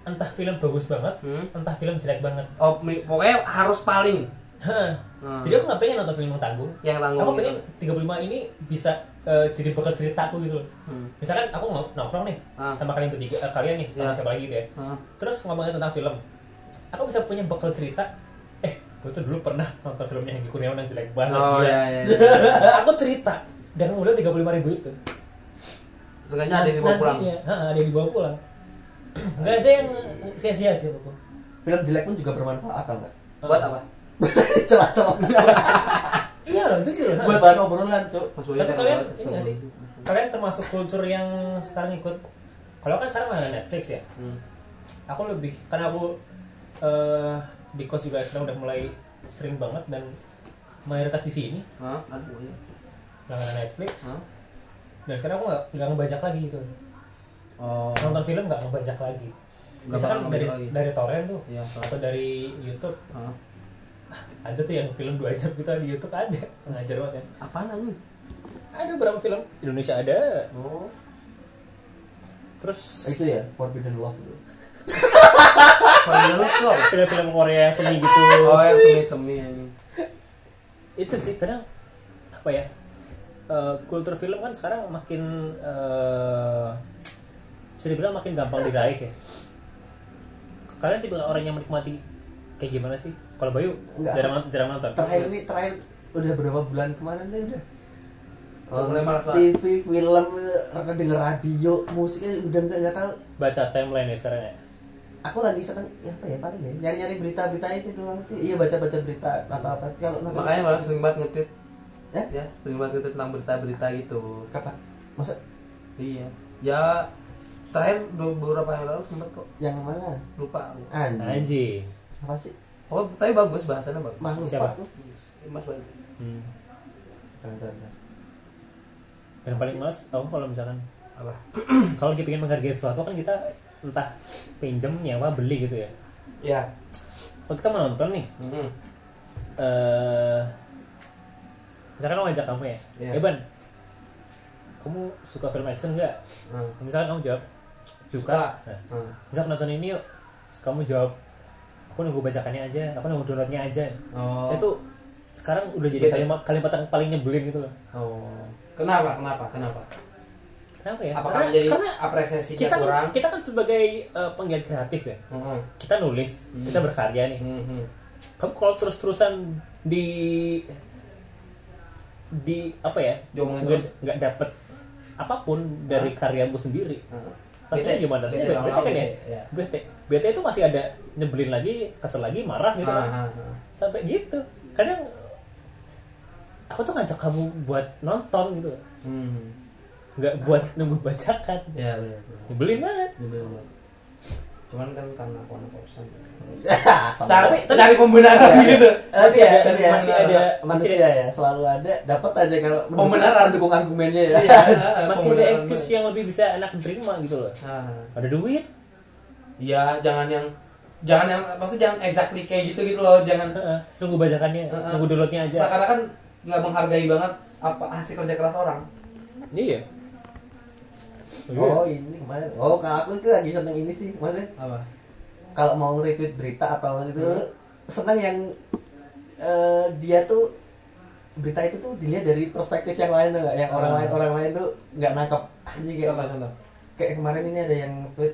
entah film bagus banget Hmm. entah film jelek banget Oh, pokoknya harus paling Hah. Hmm. jadi aku nggak pengen nonton film yang tanggung yang tanggung. aku gitu. pengen 35 ini bisa eh, jadi bekal ceritaku gitu loh Hmm. misalkan aku nong- nongkrong nih Ah. sama kalian bertiga eh, kalian nih sama Iya. siapa lagi gitu ya Ah. terus ngomongin tentang film aku bisa punya bekal cerita eh gue tuh dulu pernah nonton filmnya Hengki Kurniawan yang jelek banget Oh gila. iya iya. iya. aku cerita modal tiga puluh ribu itu Seenggaknya ada yang dibawa pulang. Ha, ada yang dibawa pulang nggak ada yang sia-sia sih aku Film jelek pun juga bermanfaat nggak? Buat apa? Celah-celah. iya loh jujur. Buat bahan obrolan, Boy tapi kalian buat- ini nggak sih kalian termasuk kultur yang sekarang ikut kalau kan sekarang ada Netflix ya Hmm. aku lebih karena aku eh, di kos juga sekarang udah mulai sering banget dan mayoritas di sini iya. langganan Netflix Hah? dan sekarang aku nggak nggak ngebajak lagi gitu Oh. nonton film nggak ngebajak lagi Nggak misalkan dari lagi. dari torrent tuh torrent. atau dari YouTube? Ada tuh yang film dua jam gitu di YouTube ada ngajar banget ya Apaan anjing? ada berapa film Indonesia ada Oh. terus Itu ya, Forbidden Love itu. Kalau lu tuh apa? film-film Korea yang seni gitu Oh, yang semi-semi anjing. itu sih kadang apa ya eh, kultur film kan sekarang makin eh, bisa dibilang makin gampang diraih ya kalian tipe orang yang menikmati kayak gimana sih kalau Bayu Enggak. jarang jarang nonton Terakhir ini terakhir udah berapa bulan kemarin nih udah. Udah mulai malas. TV, film, eh, denger radio, musiknya udah nggak nggak tahu. baca timeline ya sekarang ya Aku lagi seneng ya apa ya paling ya nyari-nyari berita-berita itu doang sih. Iya baca-baca berita atau apa. Kalau Makanya malah sering banget ngetit. Ya? Ya, sering banget ngetit tentang berita-berita gitu. kapan? Masa Iya. Ya terakhir be- beberapa hari lalu sempet kok yang mana? lupa. aku. Anjing. anjing Apa sih? Oh, tapi bagus bahasannya bagus. Lupa Siapa? tuh. Mas Bayu. hmm. Bentar, bentar. yang paling males aku kalau misalkan Apa? kalau lagi pengen menghargai sesuatu kan kita entah pinjem nyewa beli gitu ya Ya. kalau kita mau nonton nih Hmm. eh misalkan aku ngajak kamu ya, Iya. eh Ban, kamu suka film action nggak? Hmm. Misalkan kamu jawab suka, Suka. nah, Hmm. misalkan nonton ini yuk, kamu jawab, aku nunggu bacakannya aja, aku nunggu downloadnya aja. Oh. Itu sekarang udah jadi kalimat kalimat yang paling nyebelin gitu loh. Oh. Kenapa? Kenapa? Kenapa? Kenapa ya? Apakah karena, jadi karena apresiasinya kita kurang? kan, kita kan sebagai eh, penggiat kreatif ya, Hmm. kita nulis, kita berkarya nih. Hmm, hmm. Kamu kalau terus-terusan di di apa ya? Nggak terus. dapet apa pun dari karyamu sendiri. Hmm. Rasanya Bete. gimana sih? Bete, kan ya? bete, ya. Bete. Itu masih ada nyebelin lagi, kesel lagi, marah gitu kan. Ah, ah, ah. Sampai gitu. Kadang aku tuh ngajak kamu buat nonton gitu. Hmm. Nggak buat nunggu bacakan. Ya, benar. benar. Nyebelin banget. Bener, bener. Cuman kan karena aku anak kosan. Tapi- cari pembenaran gitu. Masih Iya, ada- iya, masih iya. ada- manusia masih ya selalu ada dapat aja kalau Pembenaran. mendukung argumennya ya Iya, Masih ada excuse yang lebih bisa enak diterima gitu loh. Ah. Ada duit, Iya, jangan yang jangan yang maksudnya jangan exactly kayak gitu gitu loh, jangan heeh, nunggu bacakannya, Heeh. nunggu downloadnya aja. Seakan kan nggak menghargai banget apa hasil kerja keras orang. Iya. oh ini kemarin oh kalau aku itu lagi seneng ini sih maksudnya Apa? kalau mau retweet berita atau itu Hmm. seneng yang eh, dia tuh berita itu tuh dilihat dari perspektif yang lain tuh nggak yang orang Hmm. lain orang lain tuh nggak nangkep aja kayak Contoh, contoh. kayak kemarin ini ada yang tweet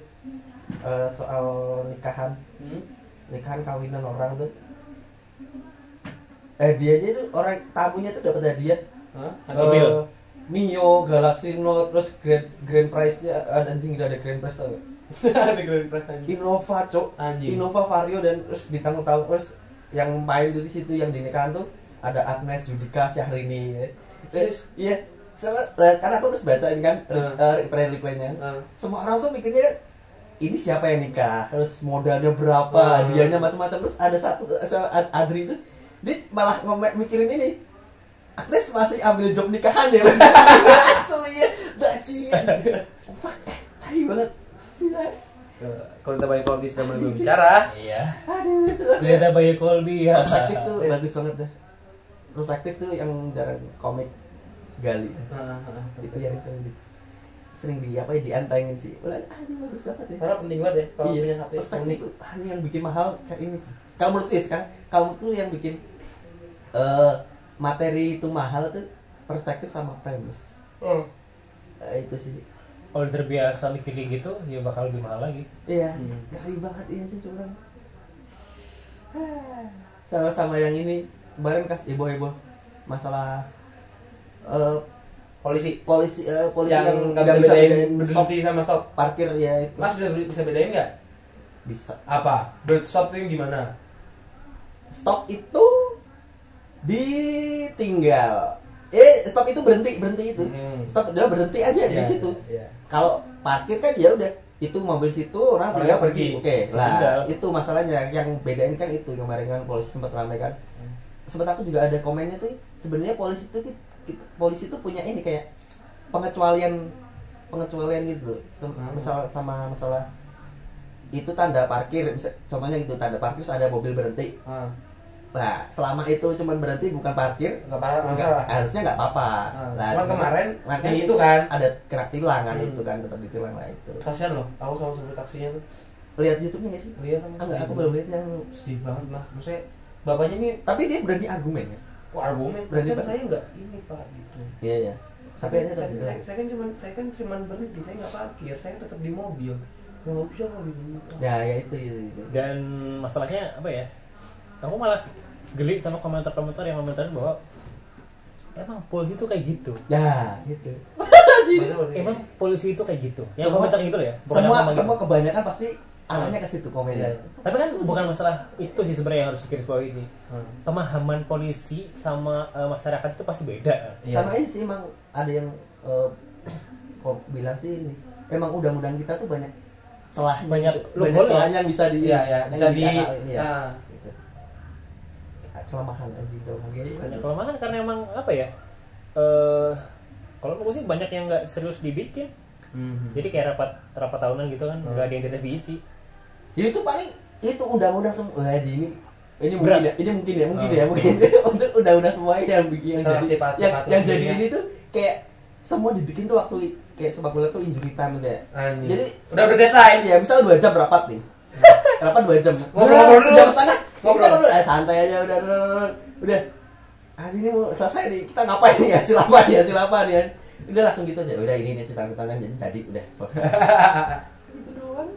eh, soal nikahan Hmm? nikahan kawinan orang tuh eh dianya tuh orang tamunya tuh dapat hadiah Hah? Eh, Mobil. Mio, Galaxy Note, terus grand grand prize-nya ada anjing udah ada grand prize tau gak? Ada grand prize aja. Innova, Cok. Anjing. Innova Vario dan terus ditanggung tahun terus yang main di situ yang di nikahan tuh ada Agnes Judika Syahrini ya. Terus iya sama eh, karena aku terus bacain kan uh. reply replaynya. Hmm. Semua orang tuh mikirnya ini siapa yang nikah, terus modalnya berapa, Hmm. hadiahnya macam-macam. Terus ada satu Adri tuh dia malah ngomong mikirin ini. Agnes masih ambil job nikahan ya langsung ya bajingan wah eh tai banget. Gila. Eh, Kalau kita banyak kalau sudah mulai berbicara, Iya. aduh itu Ternyata Bayu Kolbi ya. perspektif tuh bagus banget dah. Perspektif tuh yang jarang komik gali. Nah, nah, itu yang sering di sering di apa ya diantengin sih. Ulah, ah, ini bagus banget ya. Karena penting banget ya kalau iya punya satu yang perspektif unik tuh ah, ini yang bikin mahal kayak ini. Kalau menurut Is kan kalau menurut lu yang bikin eh materi itu mahal tuh perspektif sama premis. Hmm. Eh, itu sih. Kalau terbiasa mikir kayak gitu ya bakal lebih mahal lagi. Iya Hmm. gali banget iya sih cuman. Sama-sama yang ini kemarin kas heboh heboh masalah eh polisi. Polisi eh, polisi yang yang nggak bisa bedain berhenti sama stop? Parkir ya itu. Mas bisa bisa bedain nggak? Bisa. Apa? Bird stop itu gimana? Stop itu ditinggal. Eh stop itu berhenti berhenti itu. Hmm. stop dia berhenti aja di Iya, situ. iya. kalau parkir kan ya udah itu mobil situ orang pergi. pergi. Oke lah Tinggal. itu masalahnya. Yang bedain kan itu kemarin kan polisi sempat ramai kan. Hmm. sempat aku juga ada komennya tuh sebenarnya polisi itu polisi itu punya ini kayak pengecualian pengecualian gitu loh. Hmm. misal sama masalah itu tanda parkir misal, contohnya gitu tanda parkir terus ada mobil berhenti Ah, nah selama itu cuman berhenti bukan parkir nggak apa nggak Enggak, salah. harusnya nggak apa-apa. Ah, Lah, cuman kemarin yang itu kan. ada kena tilang kan Hmm. itu kan tetap ditilang lah itu. kasian loh aku sama supir taksinya tuh Lihat YouTube-nya sih? lihat sama Enggak, aku belum lihat yang sedih banget mas maksudnya bapaknya nih tapi dia berani argumen ya. Wah argumen kan saya nggak ini pak gitu Iya ya. Tapi saya, saya, ditilang. saya kan cuma saya kan cuma berhenti saya nggak parkir saya tetap di mobil nggak bisa kok gitu Ya ya itu itu. itu. dan masalahnya apa ya aku malah geli sama komentar-komentar yang komentarin bahwa emang polisi itu kayak gitu Ya gitu. Emang polisi itu kayak gitu yang Semua- komentar gitu loh ya bukan Semua semua kebanyakan pasti arahnya ke situ komennya. Iya. tapi kan bukan masalah itu sih sebenarnya yang harus digarisbawahi sih Hmm. pemahaman polisi sama eh, masyarakat itu pasti beda Iya. Sama ini sih emang ada yang eh, kok bilang sih ini emang undang-undang kita tuh banyak celahnya Banyak gitu. banyak ya? celahnya yang bisa di iya, yang bisa di- diakalin, iya. ah. Gitu. kelemahan aja itu banyak gitu. kelemahan karena emang apa ya eh kalau aku sih banyak yang nggak serius dibikin Mhm. jadi kayak rapat rapat tahunan gitu kan Hmm. nggak ada yang direvisi Ya itu paling itu undang-undang semua Wah, ini ini Berat. mungkin ya, ini mungkin ya, mungkin Oh. ya, mungkin untuk undang-undang semua ini yang bikin yang jadi yang, yang jadi ini tuh kayak semua dibikin tuh waktu kayak sepak bola tuh injury time ya. Anjing. Jadi udah udah deadline ya misal dua jam rapat nih. rapat dua jam. Ngobrol-ngobrol dulu. Jam setengah. Ngobrol. Ngobrol, eh, santai aja udah udah udah. udah. Ah ini mau selesai nih. Kita ngapain nih? Hasil apa nih? Hasil apa nih? Udah langsung gitu aja. Udah ini nih cerita-ceritanya jadi jadi udah selesai. itu doang.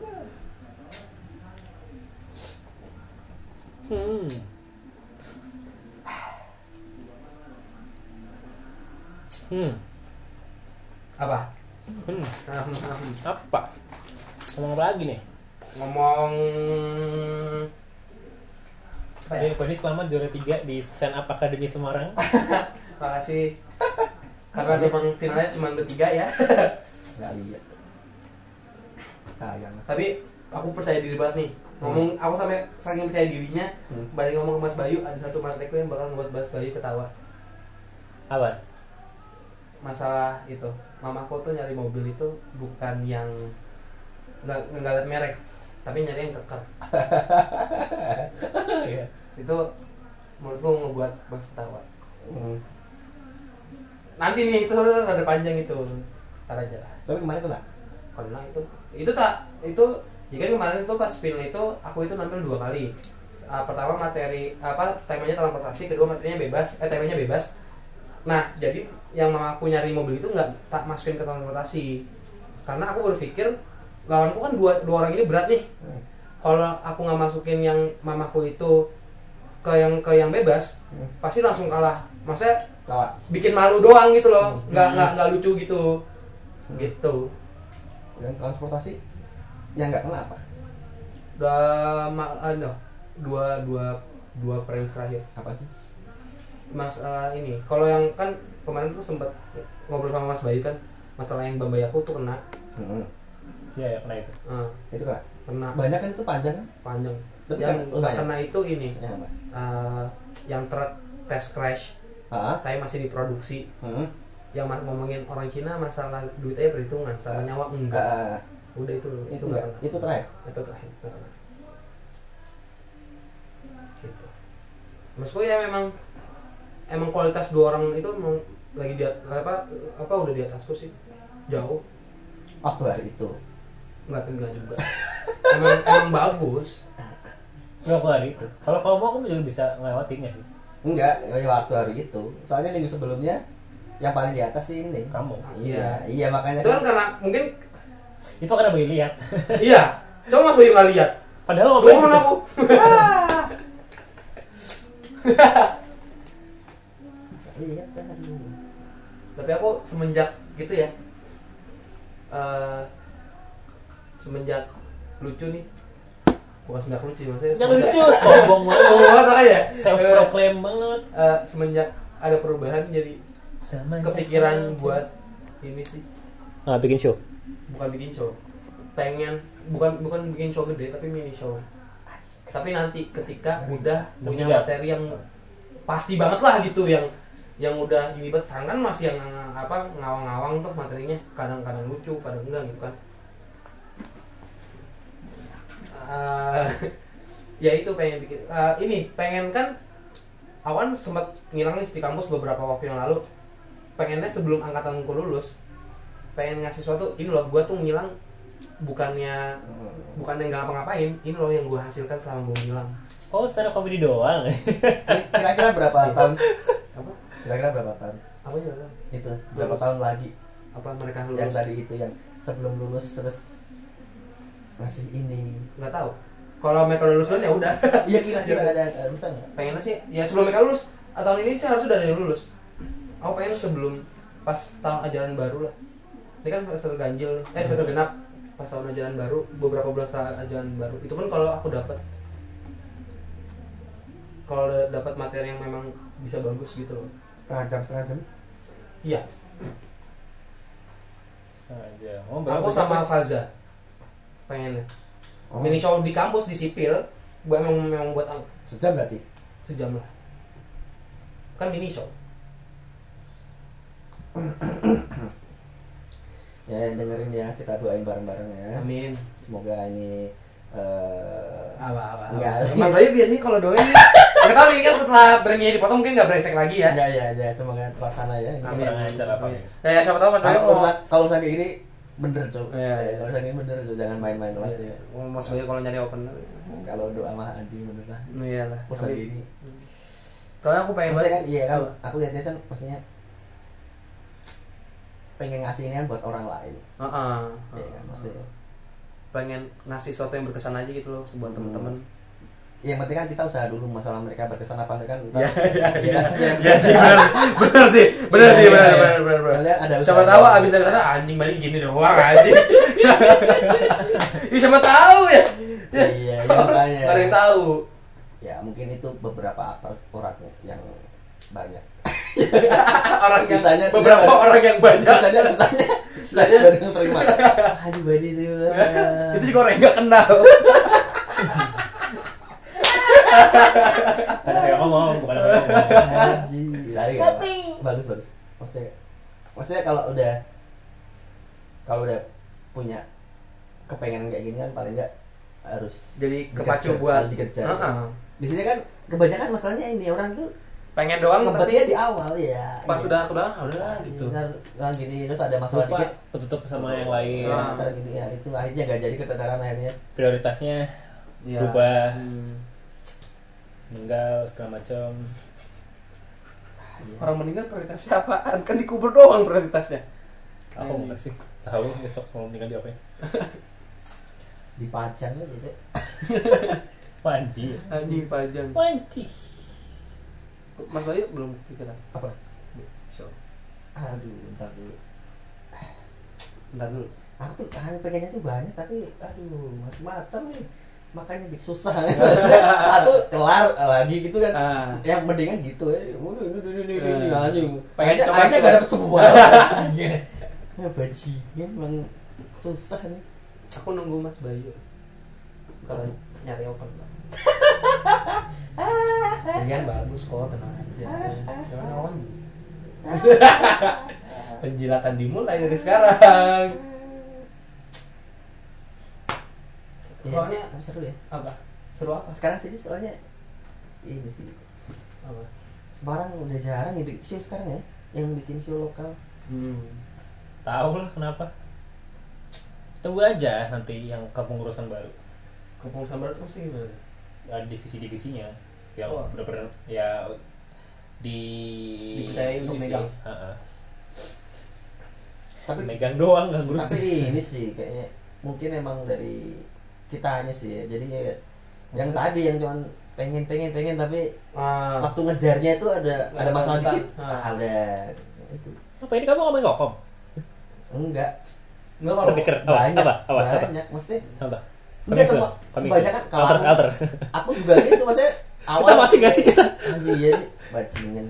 Hmm. hmm. Apa? Hmm. Apa? Ngomong apa lagi nih? Ngomong apa ya? Jadi Kodi selamat juara 3 di Stand Up Academy Semarang. Makasih. Karena memang finalnya cuma bertiga ya. Enggak lihat. Sayang. tapi aku percaya diri banget nih ngomong aku sampai saking percaya dirinya Hmm. balik ngomong ke Mas Bayu ada satu mateku yang bakal membuat Mas Bayu ketawa apa masalah itu mamaku tuh nyari mobil itu bukan yang nggak nggak merek tapi nyari yang keker Iya. itu menurutku ngebuat Mas ketawa Hmm. nanti nih itu ada panjang itu ntar aja lah Tapi kemarin kena. karena itu itu tak itu jika kemarin itu pas film itu aku itu nampil dua kali Ah, pertama materi apa temanya transportasi kedua materinya bebas eh temanya bebas nah jadi yang mamaku nyari mobil itu nggak tak masukin ke transportasi karena aku berpikir lawanku kan dua dua orang ini berat nih Hmm. kalau aku nggak masukin yang mamaku itu ke yang ke yang bebas Hmm. pasti langsung kalah maksudnya Kalah. bikin malu doang gitu loh nggak Hmm. nggak nggak lucu gitu Hmm. gitu Dan transportasi yang nggak kena apa? udah ma- ano, dua dua dua frame terakhir Apa sih? masalah ini kalau yang kan kemarin tuh sempat ngobrol sama Mas Bayu kan masalah yang Bambai aku tuh kena Hmm. ya ya kena itu eh, Itu kena. kena Banyak kan itu panjang kan? panjang Tapi yang lumayan. kena itu ini Yang apa? eh, yang truk tes crash Ah. tapi masih diproduksi Hmm. yang mas ngomongin orang Cina masalah duitnya perhitungan sama nyawa enggak Ah, udah itu itu nggak enggak. kena. Itu terakhir. itu terakhir nggak kena. gitu maksudku ya memang emang kualitas dua orang itu emang lagi di apa apa udah di atasku sih jauh waktu hari itu nggak tinggal juga emang emang bagus Berapa hari itu? Kalau kamu mau, kamu juga bisa ngelewatinnya sih. enggak ya waktu hari itu soalnya minggu sebelumnya yang paling di atas sih ini Kamu. iya iya makanya itu kan karena mungkin Itu karena bayi lihat. iya coba mas Bayu nggak lihat Padahal ngobrol bohong aku tapi aku semenjak gitu ya eh, semenjak lucu nih bukan semenjak lucu maksudnya semenjak- lucu, sombong Sombong banget. banget makanya Self Eh, proclaim banget. eh, semenjak ada perubahan jadi Sama kepikiran buat ini sih Ah, bikin show. Bukan bikin show. Pengen bukan bukan bikin show gede tapi mini show. Tapi nanti ketika udah punya materi yang pasti banget lah gitu yang yang udah ini banget. Sekarang kan masih yang apa ngawang-ngawang tuh materinya. Kadang-kadang lucu kadang enggak gitu kan. Eh, ya itu pengen bikin. Eh, ini pengen kan awan sempat ngilang nih di kampus beberapa waktu yang lalu. Pengennya sebelum angkatanku lulus pengen ngasih sesuatu ini loh gua tuh ngilang bukannya bukan yang nggak ngapa-ngapain ini loh yang gua hasilkan selama gua ngilang. Oh, stand up comedy doang. kira-kira berapa tahun? Apa? Kira-kira berapa tahun? Apa ya itu berapa Lulus. tahun lagi? Apa mereka lulus? Yang tadi itu yang sebelum lulus terus ngasih ini. Nggak tahu. Kalau mereka lulus duluan ya udah. Iya kira-kira ada, ada bisa nggak? Pengennya sih ya sebelum mereka lulus ah, tahun ini sih harusnya udah ada yang lulus. Aku pengen sebelum pas tahun ajaran baru lah ini kan semester ganjil nih. Eh semester genap. Pas tahun ajaran baru beberapa bulan setelah ajaran baru. Itu pun kalau aku dapat. Kalau dapat materi yang memang bisa bagus gitu loh. Setengah jam setengah jam? Iya. Saja. Oh, aku sama Faza. Pengennya. Oh, mini show di kampus di sipil. Gua emang memang buat ang- sejam berarti? Sejam lah. Kan mini show ya dengerin ya kita doain bareng-bareng ya. Amin. Semoga ini eh apa apa Enggak. Mas Bayu biasanya kalau doain. Kita tahu ini kan setelah brandnya dipotong mungkin nggak brengsek lagi ya. Enggak ya aja cuma kan pelaksana ya. Ini Amin. Ajar apa? Ya? ya siapa tahu Mas Bayu kalau kalau urusan kayak gini bener cok Iya, iya. kalau urusan ini bener cok jangan main-main kelas ya Mas Bayu kalau nyari opener kalau doa mah anjing bener lah. Iya lah. Urusan ini soalnya aku pengen maksudnya kan banget iya kan aku lihatnya kan maksudnya pengen ngasih ini buat orang lain Heeh. ya kan maksudnya pengen ngasih sesuatu yang berkesan aja gitu loh buat Hmm. temen-temen yang penting kan kita usaha dulu masalah mereka berkesan apa enggak kan Iya, iya, iya kan? Maksudnya- Iya sih benar benar sih benar Iya, sih iya, benar iya. benar benar benar. Maksudnya ada Siapa tahu abis dari sana anjing balik gini doang anjing. Ih siapa tahu ya. Iya, iya, makanya. Ada yang tahu. ya mungkin itu beberapa apa orang yang banyak orang yang Sisanya- beberapa sisanya- orang yang banyak. sisanya sisanya sisanya baru yang terima aduh badi itu Itu juga orang yang gak kenal. Ada kayak ngomong, bukan apa nggak apa. bagus bagus. Maksudnya, maksudnya kalau udah kalau udah punya kepengen kayak gini kan paling nggak harus Jadi kepacu buat dikejar. Heeh. Biasanya kan kebanyakan masalahnya ini orang tuh pengen doang ngebetnya tapi di awal ya. pas Iya. sudah ke belakang ah, udah gitu. Kan, kan gini terus ada masalah Lupa dikit. ketutup sama yang lain. Ya, ntar gini ya itu akhirnya gak jadi keteteran akhirnya. Prioritasnya Iya. berubah, Hmm. meninggal segala macam. Orang meninggal prioritasnya apaan? Kan dikubur doang prioritasnya. Aku nggak sih tahu besok mau meninggal di apa ya? Dipajang aja Cek. Wanji. Anjing pajang. Wanji. Mas Bayu belum pikiran. Apa? Show. Aduh, ntar dulu. Bentar dulu. Aku tuh hanya pengennya tuh banyak tapi aduh macam-macam nih. Makanya bikin susah. Satu kelar lagi gitu kan. Ah. Yang mendingan gitu ya. Ini ini ini ini Ah. anjing. Pengen Akhirnya coba akhirnya coba. gak dapet semua. Bajingan. Ya bajingan emang susah nih. Aku nunggu Mas Bayu. Kalau nyari open. Bagian bagus kok, tenang aja. Jangan lawan. Penjilatan dimulai dari sekarang. Ya, Soalnya- tapi seru ya. Apa? Seru apa? Sekarang sih soalnya ini sih Apa? Semarang udah jarang ya bikin show sekarang ya yang bikin show lokal Hmm. Tahu lah kenapa. Tunggu aja nanti yang kepengurusan baru. Kampung Sambar itu sih gimana? Ada divisi-divisinya yang Oh. bener-bener ya di Dipercayai untuk ini sih, megang. ha-ha. tapi megang doang nggak ngurusin. tapi ini sih kayaknya mungkin emang dari kitanya sih ya jadi ya, yang tadi yang cuman pengen pengen pengen tapi Ah. waktu ngejarnya itu ada Nggak ada masalah ada dikit ah. ah udah itu Apa ini kamu ngomongin kokom? enggak Enggak kalau Speaker apa? banyak Apa? Apa? Contoh. banyak maksudnya Contoh. Enggak, semua- kebanyakan kalau alter, aku- alter. aku juga gitu maksudnya awal Kita masih nggak sih kita? masih iya sih bajingan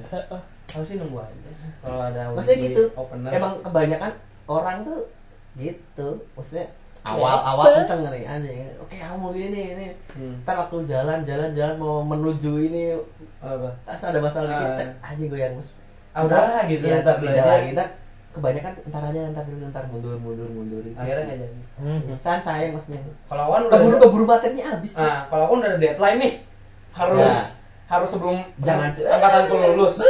Aku sih nunggu aja. Kalau ada maksudnya gitu opener. emang kebanyakan orang tuh gitu maksudnya awal Ya, awal kenceng nih anjing oke aku mau gini nih ini Hmm. ntar waktu jalan jalan jalan mau menuju ini Apa? ada masalah dikit Ah. cek anjing gue yang Ah, udah gitu, ya, ntar aja. lagi ntar kebanyakan ntar aja ntar dulu ntar mundur mundur mundur Akhirnya nggak jadi. Hmm. san sayang maksudnya Kalau aku kan udah keburu keburu materinya habis. Nah, kalau aku udah ada deadline nih. Harus harus sebelum Jangan. angkatanku lulus.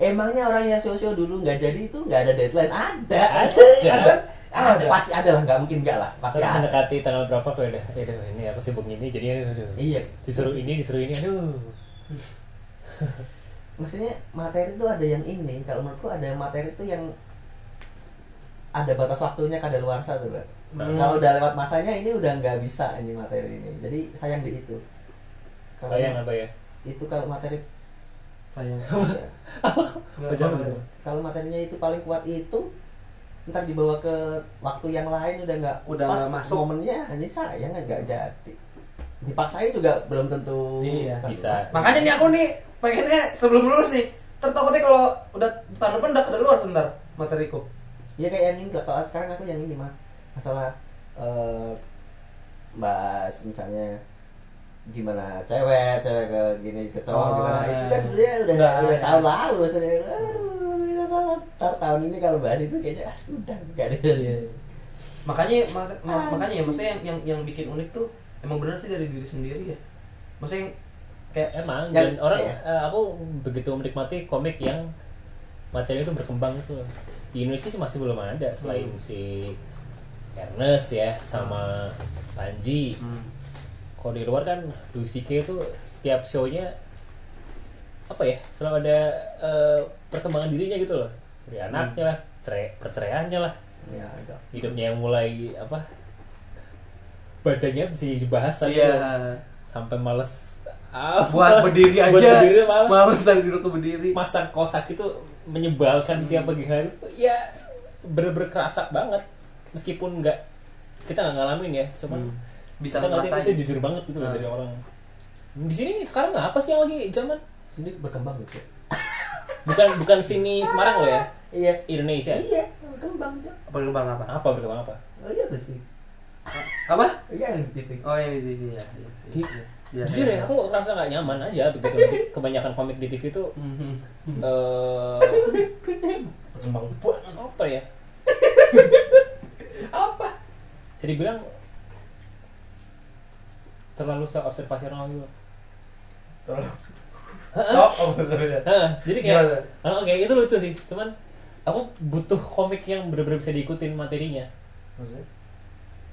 emangnya orang yang sosio dulu nggak jadi itu nggak ada deadline ada Ada. ada, ada. Ada. pasti ada lah nggak mungkin nggak lah pasti ada mendekati tanggal berapa kok udah. Aduh, ini aku sibuk ini jadi aduh. iya Disuruh ini, disuruh ini. Aduh. maksudnya materi itu ada yang ini kalau menurutku ada yang materi itu yang ada batas waktunya kada luar tuh Pak. Hmm. kalau udah lewat masanya ini udah nggak bisa ini materi ini jadi sayang di itu Kalau Sayang apa ya? itu kalau materi Sayang. ya, kalau materinya itu paling kuat itu ntar dibawa ke waktu yang lain udah nggak Udah pas masuk. momennya hanya sayang nggak jadi dipaksain juga belum tentu Iya. kan. Bisa. Makanya nih aku nih pengennya sebelum lulus nih. Ntar takutnya kalau udah tahun depan udah keluar sebentar materiku. ya kayak yang ini kalau sekarang aku yang ini mas masalah eh bahas misalnya gimana cewek cewek ke gini ke cowok Oh, gimana iya. itu kan sebenarnya udah Udah, udah iya. tahun lalu sebenarnya ntar tahun ini kalau bahas itu kayaknya aduh, udah nggak ada Makanya ma- ma- makanya ya maksudnya yang, yang yang bikin unik tuh emang bener sih dari diri sendiri ya. Maksudnya yang kayak Emang Yang- dan orang iya. eh, aku begitu menikmati komik yang materi itu berkembang itu. Di Indonesia sih masih belum ada selain Hmm. si Ernest ya sama Panji. hmm, Kalau di luar kan Louis CK itu setiap show-nya apa ya selalu ada eh, perkembangan dirinya gitu loh. Dari anaknya lah cerai perceraiannya lah. Ya hidupnya yang mulai apa badannya bisa jadi bahasa iya. gitu. Sampai males ah, buat berdiri aja. buat berdiri males. Males dari duduk ke berdiri. masang kaos kaki itu menyebalkan tiap pagi hari. Ya bener-bener kerasa banget. Meskipun nggak kita nggak ngalamin ya cuman Hmm. Bisa kita ngeliatnya ngerasain. itu jujur banget gitu loh Hmm. dari orang di sini sekarang apa sih yang lagi zaman sini berkembang gitu bukan bukan sini Semarang loh ya iya Indonesia iya berkembang berkembang apa? apa berkembang apa oh iya sih Apa? iya yang di TV Oh yang di TV ya. Di- Iya, jujur iya. ya aku ngerasa nggak nyaman aja begitu kebanyakan komik di TV itu Mhm. eh berkembang banget apa ya Apa? jadi bilang terlalu self observasional gitu. Terlalu. So, oh betul ya. Hah, jadi kayak ah, kayak itu lucu sih. Cuman aku butuh komik yang benar-benar bisa diikutin materinya. Maksudnya?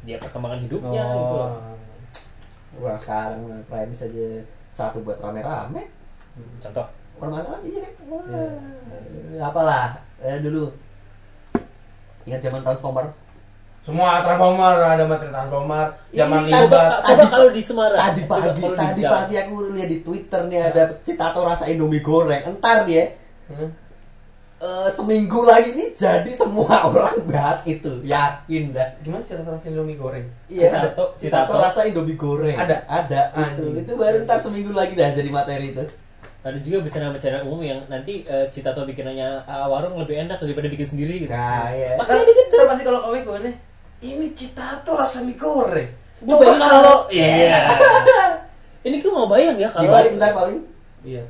dia perkembangan hidupnya gitu loh. Wah sekarang Prime bisa aja satu buat rame-rame. Contoh. Permasalahan iya. Kan Eh, apalah. Eh, dulu. Ingat zaman Transformer Semua Transformer ada materi Transformer, zaman Ini coba, tadi- coba kalau di Semarang. tadi pagi. tadi pagi aku lihat di Twitter nih ada citato rasa Indomie goreng. Entar dia Hmm? eh, seminggu lagi ini jadi semua orang bahas itu. Yakin dah. Gimana cara rasa Indomie goreng? iya Citato- citato, Citato. rasa Indomie goreng. Ada? ada itu. Anjing. itu baru ntar seminggu lagi dah jadi materi itu. Ada juga bercanda-bercanda umum yang nanti eh, Citato bikinannya ah, warung lebih enak daripada bikin sendiri gitu. Nah ya Masih ada gitu. Pasti kalau komik gue nih, ini citato rasa mie goreng. Coba kalau Iya. Ini gue mau bayang ya kalau dibalik ntar paling Iya.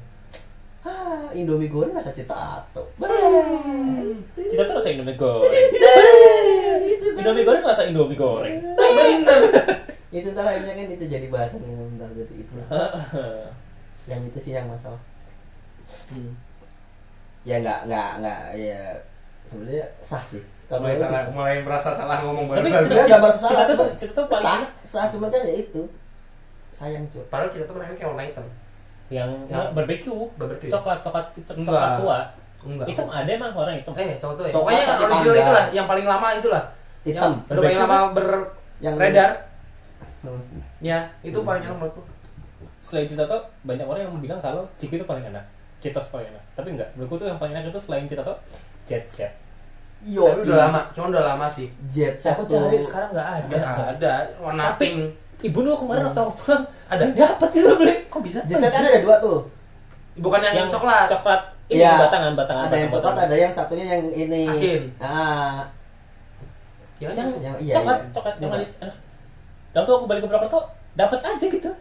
ah, Indomie goreng rasa citato Citato rasa Indomie goreng. Indomie goreng rasa Indomie goreng. Bener. itu ntar akhirnya kan itu jadi bahasan yang ntar jadi itu yang itu sih yang masalah Hmm. ya nggak nggak nggak ya sebenarnya sah sih mulai menurut salah sih sah. mulai merasa salah ngomong Tapi nggak merasa Cita salah tuh- cuman cita tuh paling sah enak. sah cuman kan ya itu sayang cuy padahal kita tuh pernah kayak warna hitam yang Yang- barbecue, Barbecue. coklat coklat coklat Enggak. tua. enggak Hitam ada emang warna hitam. eh cowok tuh ya Coklat pokoknya original itulah yang paling lama itulah hitam yang udah paling lama yang beredar Hmm. ya itu paling enak menurutku Selain Cita tuh banyak orang yang bilang kalau Chip itu paling enak. Cheetos paling enak. Tapi enggak, menurutku tuh yang paling enak itu selain Cita tuh Jet Set. Yo, tapi udah lama cuma udah lama sih Jet set Aku tuh. cari sekarang nggak ada. nggak ada warna Tapi pink ibu lu kemarin waktu aku pulang Ada? dapat gitu beli. kok bisa Jet set kan ada dua tuh bukan yang, coklat Coklat. Ini Iya. batangan, batangan. ada yang coklat batangan. ada yang satunya yang ini Asin. ah ya, yang, yang- iya, coklat, iya. coklat yang Iya. manis. Dan waktu aku balik ke Purwokerto, dapat aja gitu.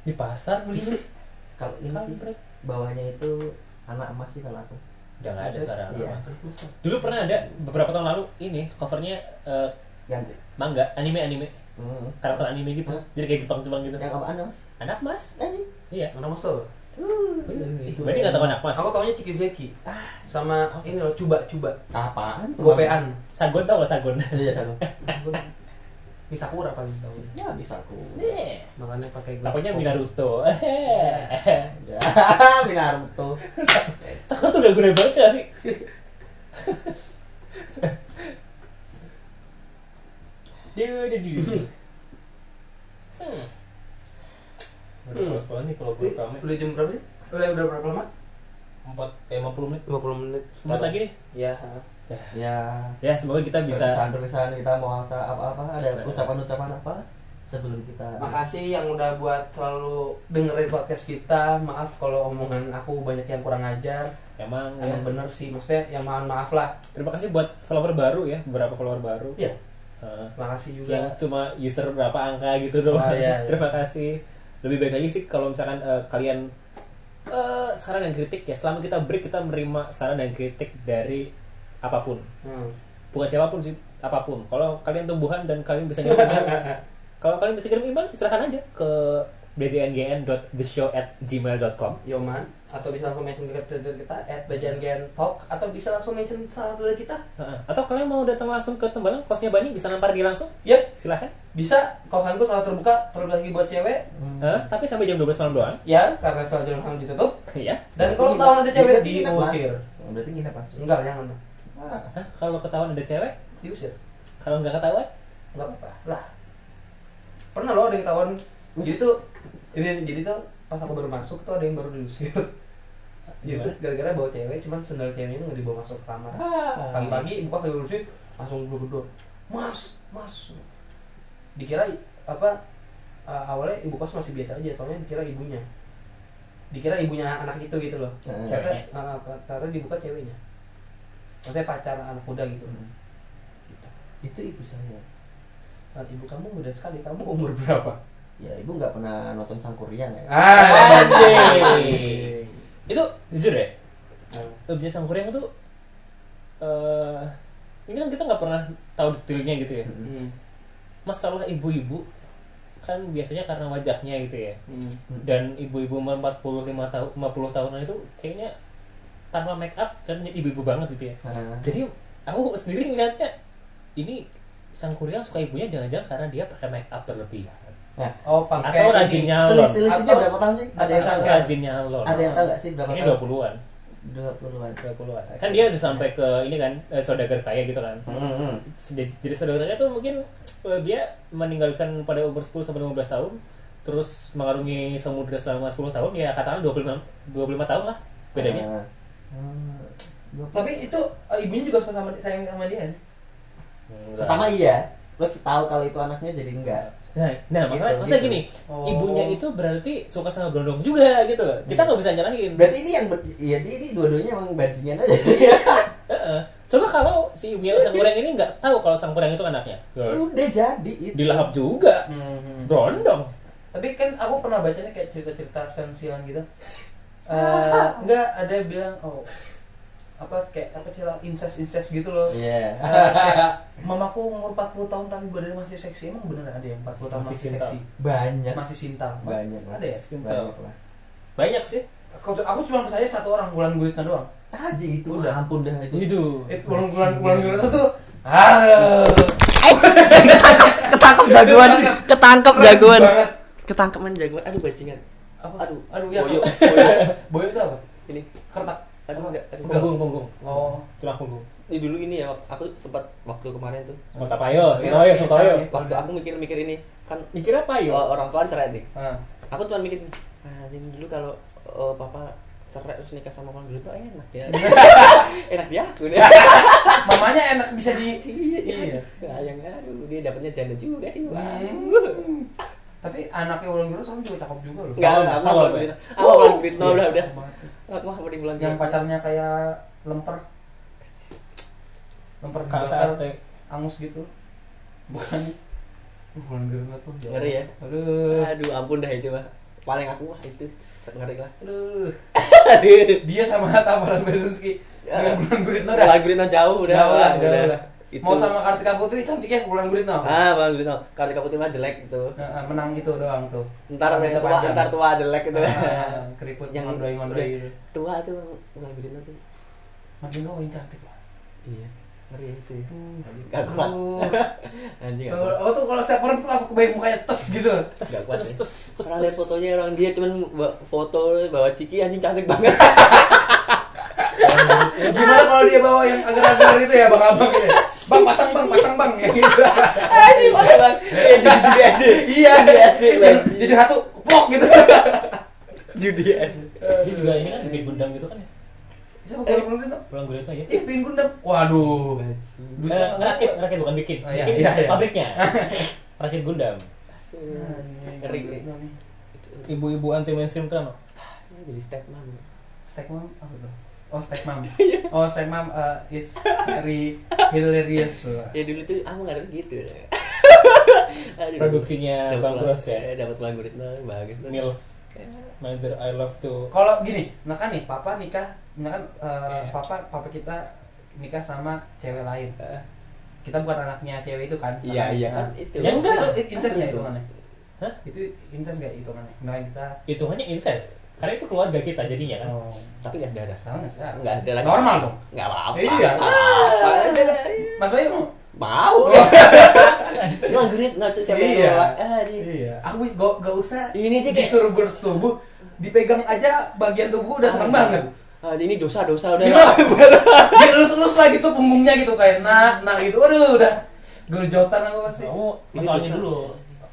Di pasar beli. kalau ini sih Kampret. bawahnya itu anak emas sih kalau aku Udah nggak ada sekarang. Iya. Mas. Dulu pernah ada beberapa tahun lalu ini covernya eh, ganti manga, anime anime, hmm. karakter anime gitu. Hah? Jadi kayak Jepang-Jepang gitu. yang apaan mas Anak mas? eh ini Iya. mana mas tuh Ih, Berarti nggak tahu anak mas. aku taunya Cikizeki sama ini loh cuba cuba apaan gopean Sagon tau gak Sagon? iya satu Misakura paling tahu ya bisa aku Nih. makanya pakai Takutnya Minaruto. Minaruto Sakura tuh gak guna banget gak sih? Dia dia dia. Hmm. Udah Hmm. nih kalau gue rame. udah jam berapa sih udah udah berapa lama Empat, eh 50 menit. 50 menit Sebentar lagi nih. ya ya Ya semoga kita bisa. tulisan kita mau apa apa ada ucapan-ucapan apa sebelum kita makasih yang udah buat selalu dengerin podcast kita maaf kalau omongan aku banyak yang kurang ajar Emang ya. emang bener sih maksudnya ya mohon maaf lah Terima kasih buat follower baru ya, beberapa follower baru. Iya. Heeh. makasih juga yang cuma user berapa angka gitu doang. Oh, iya, iya. Terima kasih. Lebih baik lagi sih kalau misalkan eh, kalian eh, saran dan kritik ya. Selama kita break kita menerima saran dan kritik dari apa pun. Hmm. Bukan siapa pun sih, apa pun. Kalau kalian tumbuhan dan kalian bisa kirim email, kalau kalian bisa kirim email silahkan aja ke bjngn.theshow@gmail.com. Yoman atau bisa langsung mention ke Twitter kita at Bajangan Talk atau bisa langsung mention salah satu dari kita Heeh. Atau kalian mau datang langsung ke Tembalang, kosnya Bani bisa nampar dia langsung, ya silahkan. bisa kosanku selalu terbuka terlebih lagi buat cewek Heeh, tapi sampai jam 12 malam doang. ya karena setelah jam malam ditutup Iya. dan kalau nginep- ketahuan ada cewek nginep, diusir berarti gini apa enggak jangan ah, Hah, kalau ketahuan ada cewek, diusir. Kalau nggak ketahuan, nggak apa-apa. Lah pernah loh ada yang ketahuan. Jadi tuh ini jadi tuh pas aku baru masuk tuh ada yang baru diusir. Jadi tuh gara-gara bawa cewek cuman sendal ceweknya nggak dibawa masuk ke kamar. Ah. pagi-pagi ibu kos lagi bersih langsung duduk mas mas. Dikira apa uh, awalnya ibu kos masih biasa aja soalnya dikira ibunya. Dikira ibunya anak itu gitu loh. Heeh. ternyata uh, ternyata dibuka ceweknya maksudnya pacar anak muda gitu. Itu ibu saya. Uh, ibu kamu muda sekali. Kamu umur berapa? Ya ibu nggak pernah nonton Sangkuriang ya. Ah itu jujur ya, lebihnya Sangkuriang itu eh ini kan kita nggak pernah tahu detailnya gitu ya. Hmm. Masalah ibu-ibu kan biasanya karena wajahnya gitu ya. Hmm. Dan ibu-ibu umur 45 tahun 50 tahunan itu kayaknya tanpa make up dan ibu-ibu banget gitu ya. Ah. Jadi aku sendiri ngeliatnya ini Sangkuriang suka ibunya jangan-jangan karena dia pakai make up berlebihan. Nah, oh pakai Atau rajin ini. nyalon. Atau- berapa tahun sih? Ada yang tahu? Rajin nyalon. Ada yang tahu nggak sih berapa Ini tahun? 20-an. Dua puluhan. 20-an. Kan dia udah sampai ke ini kan eh, saudagar kaya gitu kan. Hmm, hmm. Jadi, jadi saudagarnya tuh mungkin eh, dia meninggalkan pada umur 10 sampai 15 tahun terus mengarungi samudra selama 10 tahun ya katakan 25 25 tahun lah bedanya. Hmm. tapi itu uh, ibunya juga suka sama sayang sama dia kan? Enggak. Pertama iya, terus tahu kalau itu anaknya jadi enggak. Nah, nah Gitu, masalah gitu. gini, Oh. ibunya itu berarti suka sama Brondong juga gitu loh. Kita nggak bisa nyalahin. Berarti ini yang ber, ya dia ini dua-duanya emang bajingan aja. Heeh. Coba kalau si ibunya sang kurang ini nggak tahu kalau sang kurang itu anaknya, Udah jadi itu. dilahap juga. Hmm. Brondong. Tapi kan aku pernah bacanya kayak cerita-cerita sensilan gitu. Eh enggak ada yang bilang oh apa kayak apa cerita incest incest gitu loh. Iya. Eh, kayak, mamaku umur 40 tahun tapi badannya masih seksi. Emang bener ada yang 40 tahun Masih masih, seksi? Banyak. Masih sintal. Mas, Banyak lah. Ada ya? Sintal. Banyak lah. Banyak sih. Aku, aku cuma percaya satu orang bulan guritna doang. Haji gitu Udah. ampun dah itu. Itu. Eh, bulan bulan bulan guritna tuh Aduh. Ketangkep jagoan sih. Ketangkep jagoan. banget. Ketangkepan jagoan. Aduh bajingan. Apa? Aduh. aduh ya. Boyo. Boyo. Boyo itu apa? Ini. Kertak. Aduh enggak. Punggung, punggung. Oh. Tulang punggung. Ini dulu ini ya aku sempat waktu kemarin tuh. Semut apa yo? Semut apa yo? Waktu aku mikir-mikir ini kan Mikir apa yo? oh, orang tua cerai nih. Ah. Aku cuma mikir, ah ini dulu kalau oh, papa cerai terus nikah sama orang dulu tuh enak ya. enak dia aku deh. Mamanya enak bisa di Iya, Iya. Sayang aduh dia dapatnya janda juga sih, Bang. Tapi anaknya ulang dulu sama juga cakep juga loh. Salon, bulan Pak. Grit. Aku Grit, no, Iya. udah, udah. Aku mah mending bulan Yang pacarnya kayak lemper. Lemper dibakar, sate. angus gitu. Bukan. Bulan Grit tuh. Ngeri ya? Aduh. Aduh, ampun dah itu mah. Paling aku mah itu ngeri lah. Aduh. Aduh. Dia sama Tamaran Bezinski. Dengan bulan Grit udah. Bulan Grit no jauh udah. Jauh lah, jauh udah. lah. Itu. Mau sama Kartika Putri cantiknya bulan Grit no. Ah, Bulan Grit no. Kartika Putri mah jelek itu. Nah, menang itu doang tuh. Ntar yang tua, panjang. ntar tua jelek itu. Ah, keriput yang ngondoi-ngondoi gitu. Tua tuh Bulan Grit no tuh. Makin makin cantik lah. Iya. Ngeri itu. ya. Aduh. Gak kuat. Aduh. Anjing gak Kalau kuat. aku tuh kalau setiap orang tuh langsung kebayang mukanya tes gitu. Tes, Gak kuat tes, ya. tes, tes, tes. lihat fotonya orang dia cuman foto bawa ciki anjing cantik banget. Gimana kalau dia bawa yang agar-agar itu ya bang abang gitu. Bang pasang bang pasang bang ya gitu. Anjing mana bang? Eh judi SD. Iya Judi SD bang. Jadi satu plok gitu. Judi SD. Dia juga ini kan bikin gundam gitu kan ya? Siapa kalau belum itu? Pulang gurita ya? Ih pin gundam. Waduh. Eh, Duitnya nggak ngerakit, ngerakit bukan bikin. Oh, iya, Bikin iya, iya. pabriknya. Rakit gundam. Ngeri nih. Ibu-ibu anti mainstream tuh apa? Jadi. Steak mom apa tuh? Oh steak mom. Oh steak mom uh, is very hilarious. Ya dulu tuh aku nggak ada gitu. Aduh. Produksinya Bang Bros ya? eh, Dapat uang gurit bagus banget. MILF. Mother I love to Kalau gini, nah kan nih papa nikah, nah kan uh, Iya. papa papa kita nikah sama cewek lain. Eh, Kita bukan anaknya cewek itu kan? Iya iya kan Nah, itu. Ya enggak. Itu it- incest nggak Itu. hitungannya? Hah? Itu incest nggak hitungannya? Nah kita Hitungannya incest. Karena itu keluarga kita jadinya kan. oh, Tapi sih? Nggak ada lagi. Normal dong. Nggak apa-apa. Iya. Apa? Mas Bayu mau? Mau. Emang gurit nggak tuh siapa yang Iya. nolak? Ah, dia. Iya. Aku gak, gak usah Ini aja kayak disuruh bersetubuh, dipegang aja bagian tubuh udah seneng banget. Ah, ini dosa-dosa udah. Gimana? Dielus-elus lagi tuh punggungnya gitu kayak nak, nak gitu. Waduh, udah gerojotan aku pasti. Kamu dosa. dulu.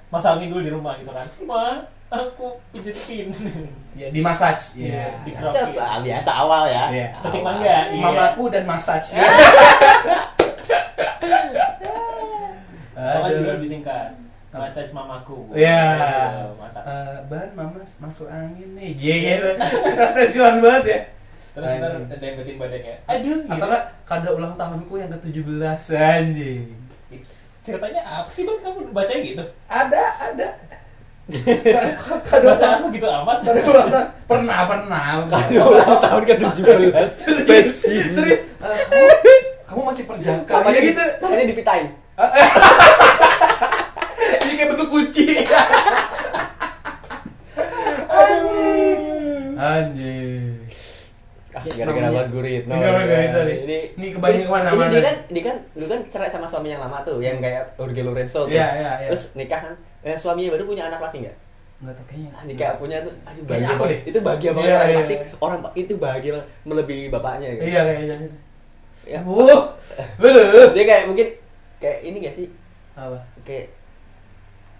Masangin dulu di rumah gitu kan. Ma, aku pijetin. Ya, di massage. Iya. Di Just lah, biasa awal ya. Iya. Petik mangga. Iya. Mamaku dan massage. Kalau Aduh. juga lebih singkat. Massage mamaku. Iya. Aduh, Mantap. Eh, ban mama masuk angin nih. Iya gitu. Kestensilan banget ya. Terus ntar ada yang betin badannya. Aduh, Atau gitu. enggak kado ulang tahunku yang ke-17 anjing. Ceritanya apa sih bang kamu baca gitu? Ada, ada. Kado- Bacaan lu gitu amat. Kado ulang tahun pernah pernah. Kado ulang tahun ke-17. Serius, serius. Eh, kamu, kamu masih perjaka. Ya ini gitu. Ini dipitain. Ini kayak bentuk kunci. Aduh. Anjing. Ah, gara-gara buat gurit. Ini gara-gara itu nih. Ini Ini kebanyakan ke mana-mana. Ini dia kan, dia kan, lu kan cerai sama suami yang lama tuh, yang kayak Jorge Lorenzo tuh. Iya, iya, iya. Terus nikah kan, eh, suaminya baru punya anak laki nggak? Enggak tahu kayaknya. Ah, nikah punya tuh, aduh bahagia banget. deh. Itu bahagia banget, Iya, kan? iya, pasti iya. orang itu bahagia banget, melebihi bapaknya. Gitu. Iya kayaknya. Ya. Wuh. Bener. Dia kayak mungkin kayak ini gak sih? Apa? Kayak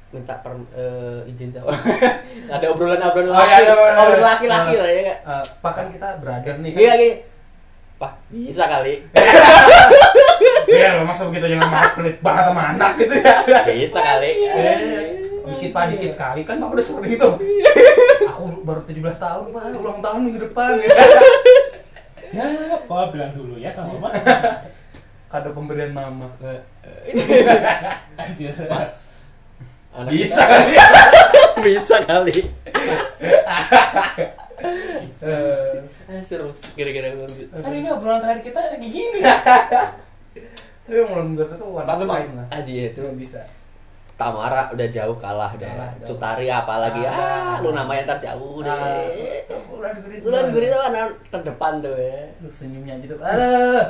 minta per, eh, izin sama ada obrolan-obrolan Oh, iya, ada obrolan- obrolan laki-laki lah ya nggak? Eh, Pak kan kita brother nih kan. Iya gini, pak bisa kali, Iya, lo masa begitu jangan marah pelit banget sama anak gitu ya. bisa kali. Eh, Dikit pak, dikit kali kan pak udah sering itu. Aku baru 17 tahun pak, ulang tahun minggu depan. Ya, Pak bilang dulu ya sama mama. Kado pemberian mama. Anjir. Anak Bisa kali. bisa kali. Eh, Ah, Seru gara-gara ngomong Kan ini obrolan terakhir kita kayak gini. Tapi yang ulang tahun itu warna lain lah. Aji itu Belum bisa. Tamara udah jauh kalah. Kalah, jauh. Sutari apalagi Ah, ah, lu namanya ntar jauh deh. Diberi Lu kan berita kan terdepan tuh ya. Aduh, senyumnya gitu aduh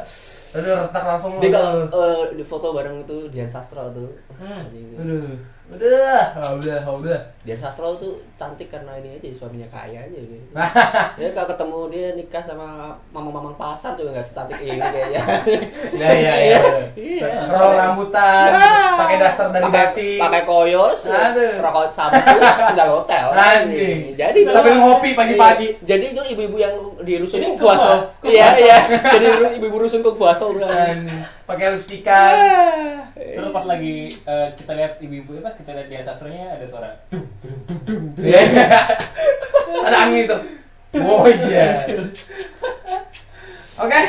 aduh retak langsung Dia kalau eh, di foto bareng itu Dian Sastro tuh. Hmm. Aduh udah udah udah Dian Sastro tuh cantik karena ini aja suaminya kaya aja gitu. Ya kalau ketemu dia nikah sama mamang-mamang pasar juga nggak secantik ini kayaknya. ya ya ya Iya. roll rambutan Ah. pakai daster dari batik pakai koyos, Aduh. rokok sabu, sendal hotel. Anjing. Jadi Sambil ngopi pagi-pagi. Iya. Jadi itu ibu-ibu yang di rusun kung Iya iya. Jadi ibu-ibu rusun kung Dan pakai lipstikan Terus pas lagi eh, kita lihat ibu-ibu apa kita lihat dia sastronya ada suara dung dung dung dung. ada angin itu. Oh iya. Oke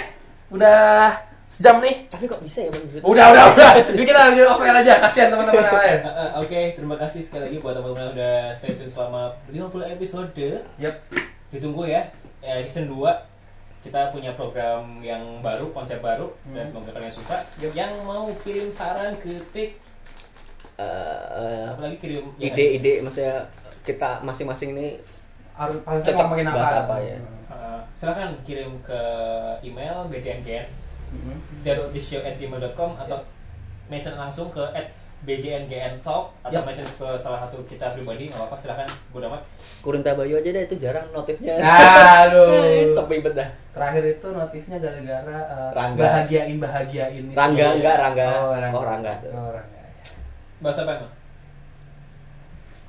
udah sejam nih. Tapi kok bisa ya Bang? udah udah udah. Jadi kita lanjut off air aja. Kasihan teman-teman yang lain. Eh, eh, Oke, terima kasih sekali lagi buat teman-teman yang udah stay tune selama 50 episode. yep. Ditunggu ya, ya season 2 kita punya program yang baru, konsep baru dan semoga kalian suka. Yang mau kirim saran, kritik, Eh, apalagi kirim ya, ide-ide maksudnya kita masing-masing ini harus Cocok ngomongin apa apa ya? eh, silakan kirim ke email bjnkn Mhm. gmail.com atau mention langsung ke at bjngn talk atau Yap. mention ke salah satu kita pribadi nggak apa-apa silakan bodo amat Kuring Tabayu aja deh itu jarang notifnya. aduh Sepi bet dah. terakhir itu notifnya gara-gara uh, Rangga. bahagiain bahagiain itu. Rangga Iya. enggak Rangga. oh Rangga Oh, Rangga. oh Rangga bahasa apa emang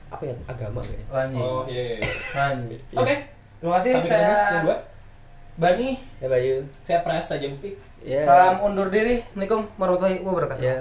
Apa ya? Agama kayaknya. Lanjut. oh iya, iya, iya. Lanjut. Iya. Oke. Terima kasih sampai saya dua Bani. Ya Bayu. saya Pras Jempik Ya. Salam undur diri. Assalamualaikum warahmatullahi wabarakatuh. Ya.